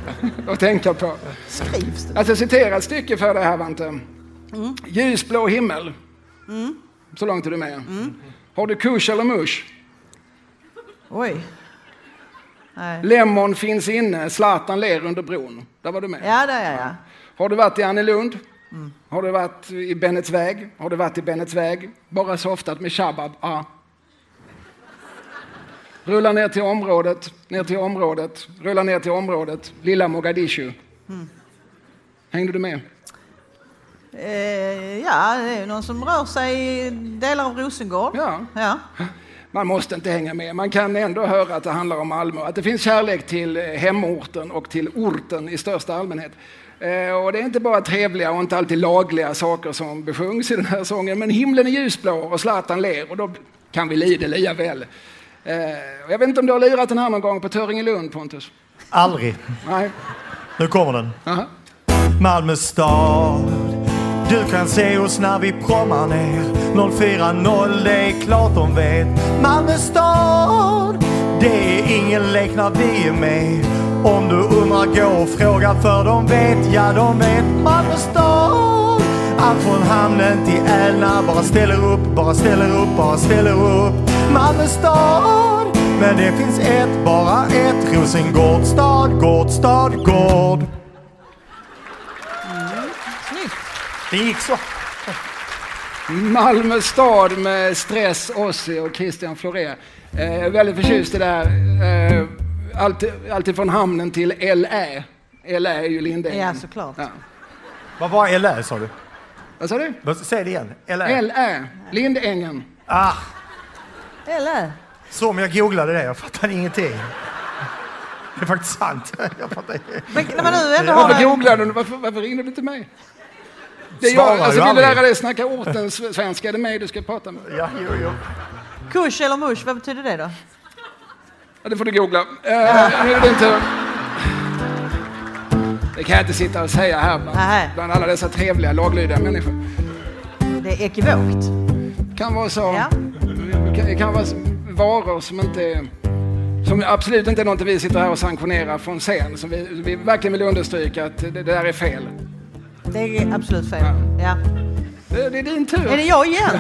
att tänka på. Skrivs det? Alltså citera ett stycke för det här Vante. Ljusblå himmel. Så långt är du med. Har du kush eller mush? Oj. Nej. Lemon finns inne, Zlatan ler under bron. Där var du med. Ja, där ja, ja. Har du varit i Annelund? Har du varit i Bennets väg? Har du varit i Bennets väg? Bara softat med Shabab? Ja. Rulla ner till området, ner till området, rulla ner till området. Lilla Mogadishu. Hängde du med? Eh, ja, det är någon som rör sig i delar av Rosengård. Ja. ja. Man måste inte hänga med. Man kan ändå höra att det handlar om Malmö. Att det finns kärlek till eh, hemorten och till orten i största allmänhet. Eh, Och det är inte bara trevliga och inte alltid lagliga saker som besjungs i den här sången. Men himlen är ljusblå och Zlatan ler och då kan vi lida lia väl. Eh, Jag vet inte om du har lirat den här någon gång på Töringelund Pontus? Aldrig. Nej? Nu kommer den. Aha. Malmö stad du kan se oss när vi prommar ner. 040, det är klart de vet. Malmö stad Det är ingen lek när vi är med. Om du undrar, gå och fråga för de vet, ja de vet. Malmö stad Allt från hamnen till Älna Bara ställer upp, bara ställer upp, bara ställer upp. Malmö stad Men det finns ett, bara ett. Rosengård stad, gård, stad, gård Snyggt. Det gick så. Malmö stad med Stress, Ossi och Christian Floré. Eh, Jag är väldigt förtjust i det där. Eh, Alltid, alltid från hamnen till LÄ. LÄ är ju Lindängen. Ja, såklart. Ja. Vad var Lä sa du? Vad sa du? Säg det igen. Lä. LÄ, Lindängen. Ah, Eller? så om jag googlade det, jag fattade ingenting. Det är faktiskt sant. Jag fattar Men när man nu ändå har Varför googlade du? Varför, varför ringde du till mig? Det är jag, alltså vill du lära dig snacka ortens svenska, är det mig du ska prata med? Ja, jo, jo. Kush eller mush, vad betyder det då? Ja, det får du googla. Eh, nu är det inte... Det kan jag inte sitta och säga här bland, bland alla dessa trevliga, laglydiga människor. Det är ekivokt. kan vara så. Ja. Det kan vara varor som inte är, som absolut inte är något vi sitter här och sanktionerar från scen. Som vi, vi verkligen vill understryka att det, det där är fel. Det är absolut fel. Ja. Det, är din tur. Är det jag igen?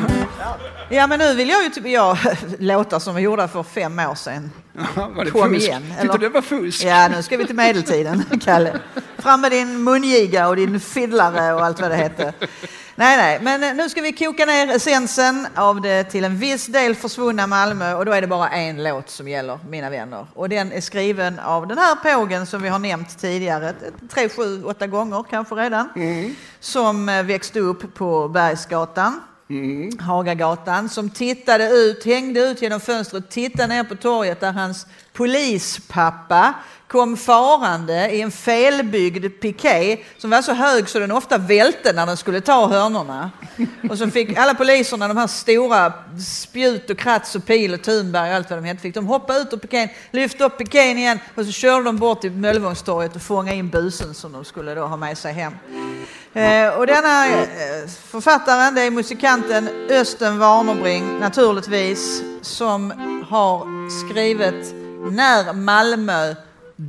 Ja, men nu vill jag ju typ, jag, låtar som vi gjorde för fem år sedan. Ja, var det Kom fusk? igen, eller? du det var fusk? Ja, nu ska vi till medeltiden, Kalle. Fram med din mungiga och din fiddlare och allt vad det hette. Nej, nej, men eh, nu ska vi koka ner essensen av det till en viss del försvunna Malmö och då är det bara en låt som gäller, mina vänner. Och den är skriven av den här pågen som vi har nämnt tidigare, tre, sju, åtta gånger kanske redan, som eh, växte upp på Bergsgatan. Hagagatan som tittade ut, hängde ut genom fönstret, tittade ner på torget där hans polispappa kom farande i en felbyggd piké som var så hög så den ofta välte när den skulle ta hörnorna. Och så fick alla poliserna, de här stora spjut och krats och pil och Thunberg och allt vad de hette, fick de hoppa ut ur pikén, lyfta upp pikén igen och så körde de bort till Möllevångstorget och fångade in busen som de skulle då ha med sig hem. Eh, och denna eh, författaren, det är musikanten Östen Warnerbring naturligtvis, som har skrivit När Malmö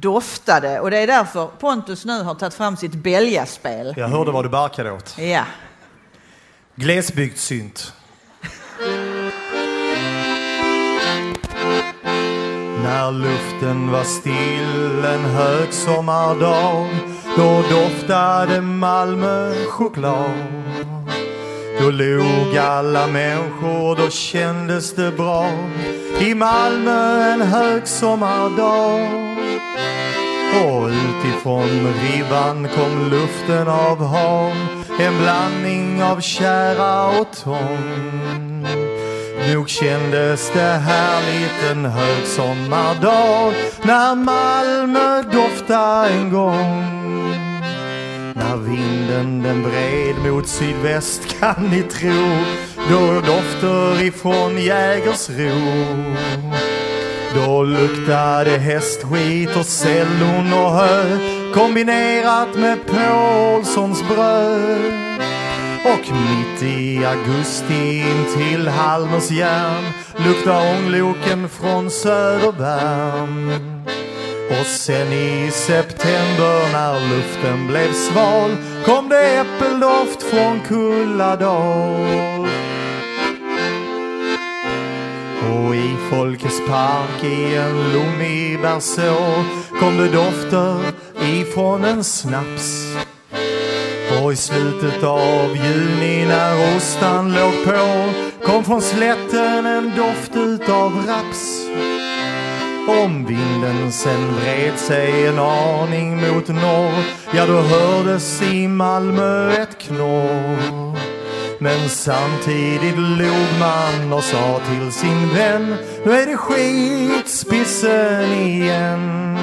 doftade. Och det är därför Pontus nu har tagit fram sitt Belgaspel. Jag hörde vad du barkade åt. Ja. Glesbygdssynt. När luften var still en högsommardag Då doftade Malmö choklad då log alla människor, då kändes det bra. I Malmö en högsommardag. Och utifrån ribban kom luften av hav. En blandning av kära och tång Nog kändes det härligt en högsommardag När Malmö doftade en gång. När vinden den vred mot sydväst kan ni tro Då dofter ifrån Jägersro då luktade hästskit och cellon och hö kombinerat med Paulssons bröd. Och mitt i augusti in till Halmers järn luktar ångloken från Södervärn. Och sen i september när luften blev sval kom det äppeldoft från Kulladal. Och i Folkets park i en lommig berså kom det dofter ifrån en snaps. Och i slutet av juni när ostan låg på kom från slätten en doft utav raps. Om vinden sen vred sig en aning mot norr ja då hördes i Malmö ett knorr. Men samtidigt log man och sa till sin vän Nu är det skitspissen igen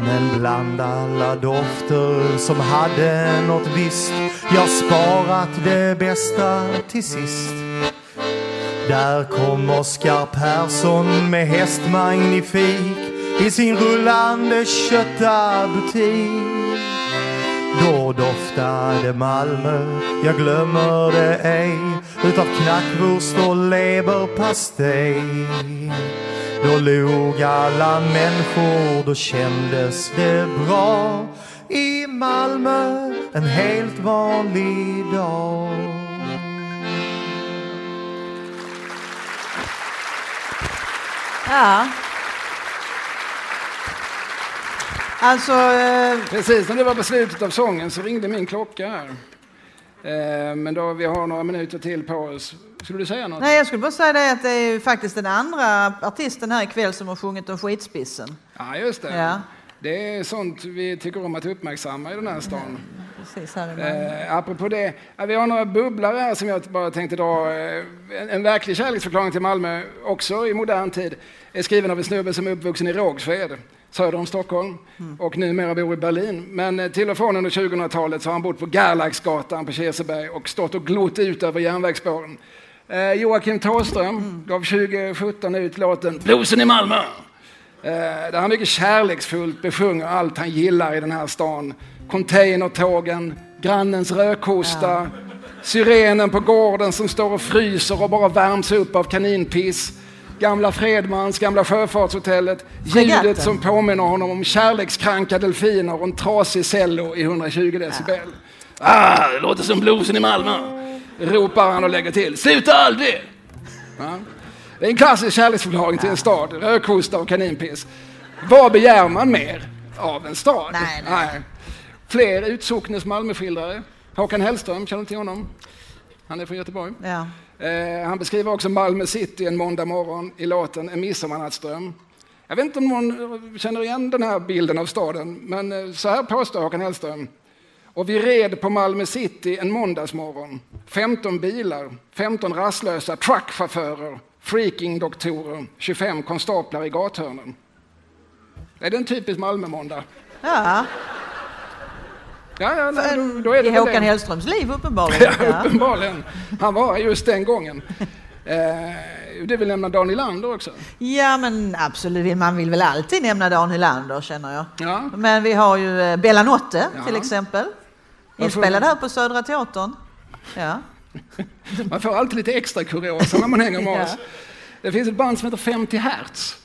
Men bland alla dofter som hade något visst Jag sparat det bästa till sist där kom Oskar Persson med häst magnifik i sin rullande köttabutik då doftade Malmö, jag glömmer det ej utav knackwurst och leverpastej. Då log alla människor, då kändes det bra i Malmö en helt vanlig dag. Ja. Alltså, eh, Precis när det var på slutet av sången så ringde min klocka här. Eh, Men då, vi har några minuter till på oss. Skulle du säga något? nej, jag skulle bara säga det att det är ju faktiskt den andra artisten här ikväll som har sjungit om skitspissen. Ja, just det. Ja. Det är sånt vi tycker om att uppmärksamma i den här stan. Precis här. Eh, apropå det, vi har några bubblare här som jag bara tänkte dra. Eh, en, en verklig kärleksförklaring till Malmö, också i modern tid, är skriven av en snubbe som är uppvuxen i Rågsved, söder om Stockholm, och numera bor i Berlin. Men eh, till och från under 2000-talet så har han bott på Gerlaksgatan på Kirseberg och stått och glott ut över järnvägsspåren. Eh, Joakim Thåström gav 2017 ut låten Bluesen i Malmö. Eh, där han mycket kärleksfullt besjunger allt han gillar i den här stan. Containertågen, grannens rökhosta, syrenen på gården som står och fryser och bara värms upp av kaninpiss. Gamla Fredmans, gamla Sjöfartshotellet, Fregatten. ljudet som påminner honom om kärlekskranka delfiner och en trasig cello i 120 decibel. Ah, det låter som bluesen i Malmö, ropar han och lägger till. Sluta aldrig! Ja. Det är en klassisk kärleksförklaring till en stad, rökhosta och kaninpiss. Vad begär man mer av en stad? Nej, nej. Fler utsocknes Malmöskildrare. Håkan Hellström, känner du till honom? Han är från Göteborg. Ja. Eh, han beskriver också Malmö city en måndag morgon i låten En midsommarnattsdröm. Jag vet inte om någon känner igen den här bilden av staden, men eh, så här påstår Håkan Hellström. Och vi red på Malmö city en måndagsmorgon. 15 bilar, 15 rastlösa truckchaufförer, freaking-doktorer, 25 konstaplar i gathörnen. Är det en typisk Malmö-måndag? ja. Ja, ja nej, då, då är det I Håkan det. Hellströms liv uppenbarligen. Ja, uppenbarligen. Han var just den gången. Eh, det vill nämna Dan Nylander också. Ja, men absolut. Man vill väl alltid nämna Dan Hylander, känner jag. Ja. Men vi har ju eh, Bella Notte, Ja. till exempel. Inspelad här på Södra Teatern. Ja. Man får alltid lite extra kuriosa när man hänger med Ja. oss. Det finns ett band som heter 50 Hertz.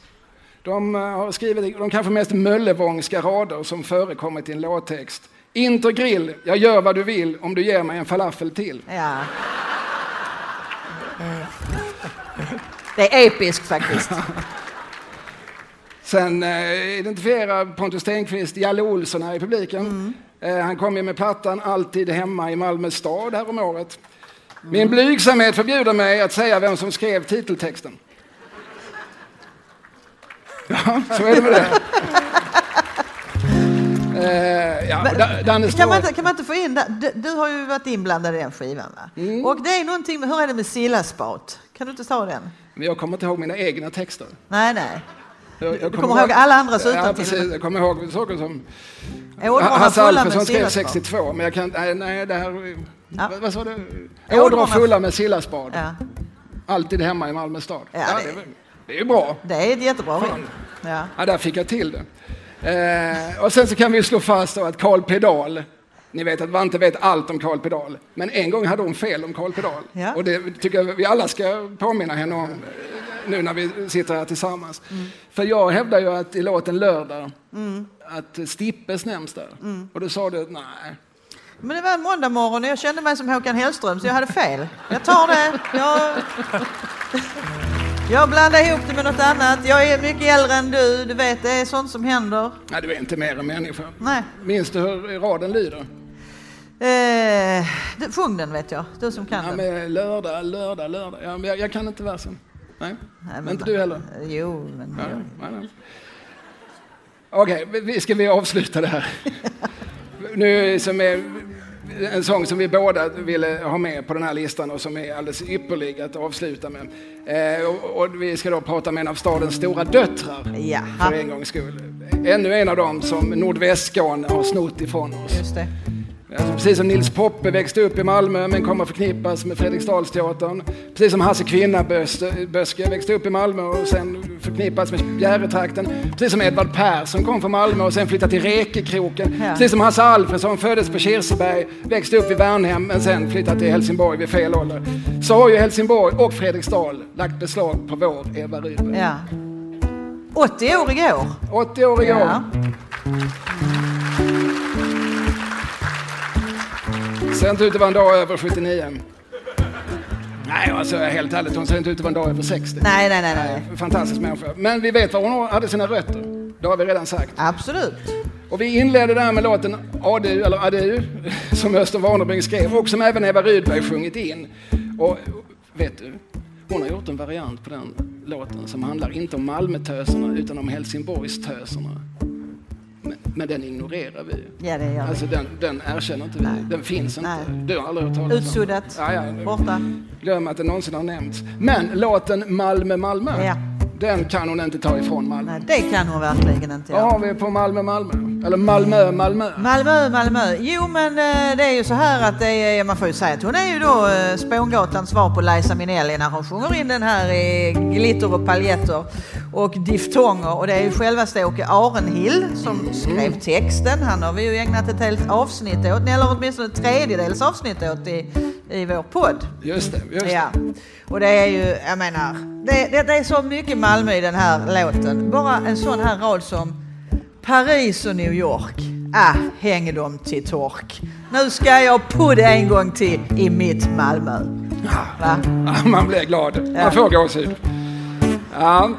De eh, har skrivit de kanske mest möllevångska rader som förekommit i en låttext. Intergrill, jag gör vad du vill om du ger mig en falafel till. ja. Det är episkt faktiskt. Sen eh, identifierar Pontus Stenqvist Jalle Olsson här i publiken. Eh, han kom ju med plattan Alltid hemma i Malmö stad här om året. Min blygsamhet förbjuder mig att säga vem som skrev titeltexten. Ja, så är det med det. Eh, ja, Men, Danne Kan man, inte, kan man inte få in det? Du, du har ju varit inblandad i den skivan va? Mm. Och det är någonting med, hur är det med Sillaspat? Kan du inte ta den? Men jag kommer inte ihåg mina egna texter. Nej, nej. Jag, jag Du kommer ihåg alla andras Ja, utantill. precis. Jag kommer ihåg saker som... Hasse Alfredson skrev Sillaspat. 62, men jag kan... Nej, nej det här... Ja. Vad, vad sa du? Ådror fulla med sillaspad. Ja, Alltid hemma i Malmö stad. Ja, Ja, det- det, är, ju bra. det är ett jättebra Fan. Ja. Ja, där fick jag till det. Eh, och sen så kan vi slå fast att Karl Pedal, ni vet att man inte vet allt om Karl Pedal, men en gång hade hon fel om Karl Pedal. Ja. Och det tycker jag vi alla ska påminna henne om nu när vi sitter här tillsammans. Mm. För jag hävdar ju att i låten Lördag, att Stippes nämns där. Mm. Och då sa du att nej. Men det var en måndag morgon och jag kände mig som Håkan Hellström så jag hade fel. Jag tar det. Jag, jag blandar ihop det med något annat. Jag är mycket äldre än du. Du vet, det är sånt som händer. Nej, du är inte mer än människa. Nej. Minns du hur raden lyder? Eh, du, sjung den vet jag. Du som kan Ja, den. lördag, lördag, lördag. Ja, men jag, jag kan inte versen. Nej, Nej, men- inte du heller. Jo, men... Ja, nej, nej. Okej, vi- ska vi avsluta det här? nu som är en sång som vi båda ville ha med på den här listan och som är alldeles ypperlig att avsluta med. Eh, och, och vi ska då prata med en av stadens stora döttrar Jaha. för en gångs skull. Ännu en av dem som Nordvästskåne har snott ifrån oss. Just det. Alltså, precis som Nils Poppe växte upp i Malmö men kommer förknippas med Fredriksdalsteatern. Precis som Hasse Kvinnaböske växte upp i Malmö och sen förknippas med Bjäretrakten. Precis som Edvard Persson kom från Malmö och sen flyttade till Rekekroken. Ja. Precis som Hasse Alfredson föddes på Kirseberg, växte upp i Värnhem men sen flyttade till Helsingborg vid fel ålder. Så har ju Helsingborg och Fredriksdal lagt beslag på vår Eva Rydberg. Ja. 80 år igår. 80 år igår. Ja. Ser inte ut att vara en dag över 79. Nej, alltså helt ärligt, hon ser inte ut att vara en dag över 60. Nej, nej, nej, nej. Fantastisk människa. Men vi vet var hon hade sina rötter. Det har vi redan sagt. Absolut. Och vi inledde där med låten Adu, eller Adu, som Östen Warnerbring skrev och som även Eva Rydberg sjungit in. Och vet du, hon har gjort en variant på den låten som handlar inte om Malmötöserna utan om Helsingborgstöserna. Men, den ignorerar vi. Ja, det gör vi. Alltså den, den erkänner inte vi. Nej. Den finns inte. Nej. Du har aldrig hört talas om Utsuddat. Ja, ja. Borta. Glöm att det någonsin har nämnts. Men låten Malmö, Malmö, Ja. Den kan hon inte ta ifrån Malmö. Nej, det kan hon verkligen inte Vad har vi på Malmö, Malmö? Eller Malmö, Malmö? Malmö, Malmö. Jo, men eh, det är ju så här att det är, man får ju säga att hon är ju då eh, Spångatans svar på Liza Minnelli när hon sjunger in den här i glitter och paljetter och diftonger. Och det är ju självaste Åke Arenhill som skrev texten. Han har vi ju ägnat ett helt avsnitt åt, eller åtminstone ett tredjedels avsnitt åt i, i vår podd. Just det, just Ja, och det är ju, jag menar, det, det, det är så mycket Malmö i den här låten. Bara en sån här rad som Paris och New York. Ah, häng dem till tork. Nu ska jag pudda en gång till i mitt Malmö. Va? Ja, man blir glad. Ja. Man får gåshud. Ja,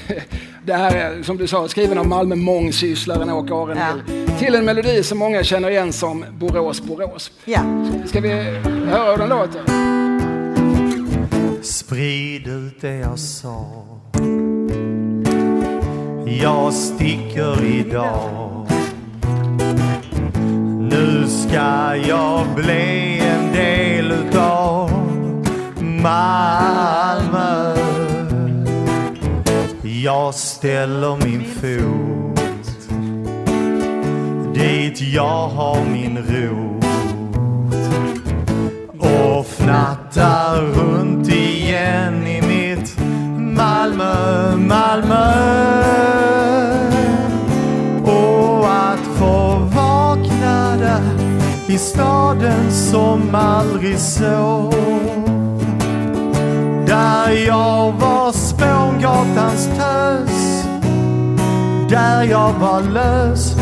det här är som du sa skriven av Malmö mångsysslaren Åke Arenhill. Till en melodi som många känner igen som Borås, Borås. Ja, Ska vi höra hur den låter? Sprid ut det jag sa jag sticker idag Nu ska jag bli en del utav Malmö Jag ställer min fot dit jag har min ro. Som aldrig sov. Där jag var Spångatans tös, där jag var lös.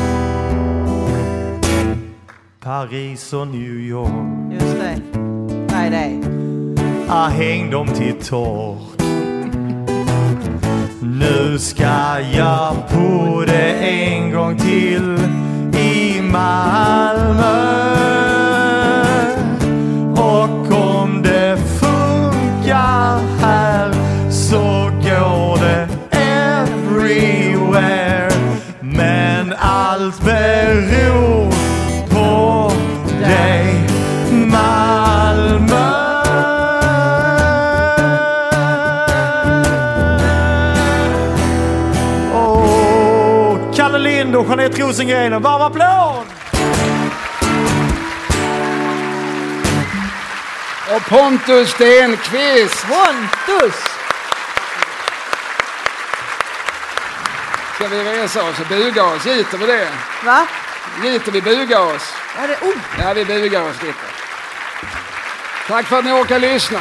Paris och New York just det. Är det? Ah, häng dem till tork. Nu ska jag på det en gång till i Malmö. Så går det everywhere. Men allt beror på dig, Malmö. Åh, Kalle Lind och Jeanette Rosengren, en varm applåd! Och Pontus Stenqvist. Pontus! Ska vi resa oss och buga oss? Giter vi det? Va? Giter vi buga oss? Ja, det, oh. Ja, vi bugar oss lite. Tack för att ni orkar lyssna.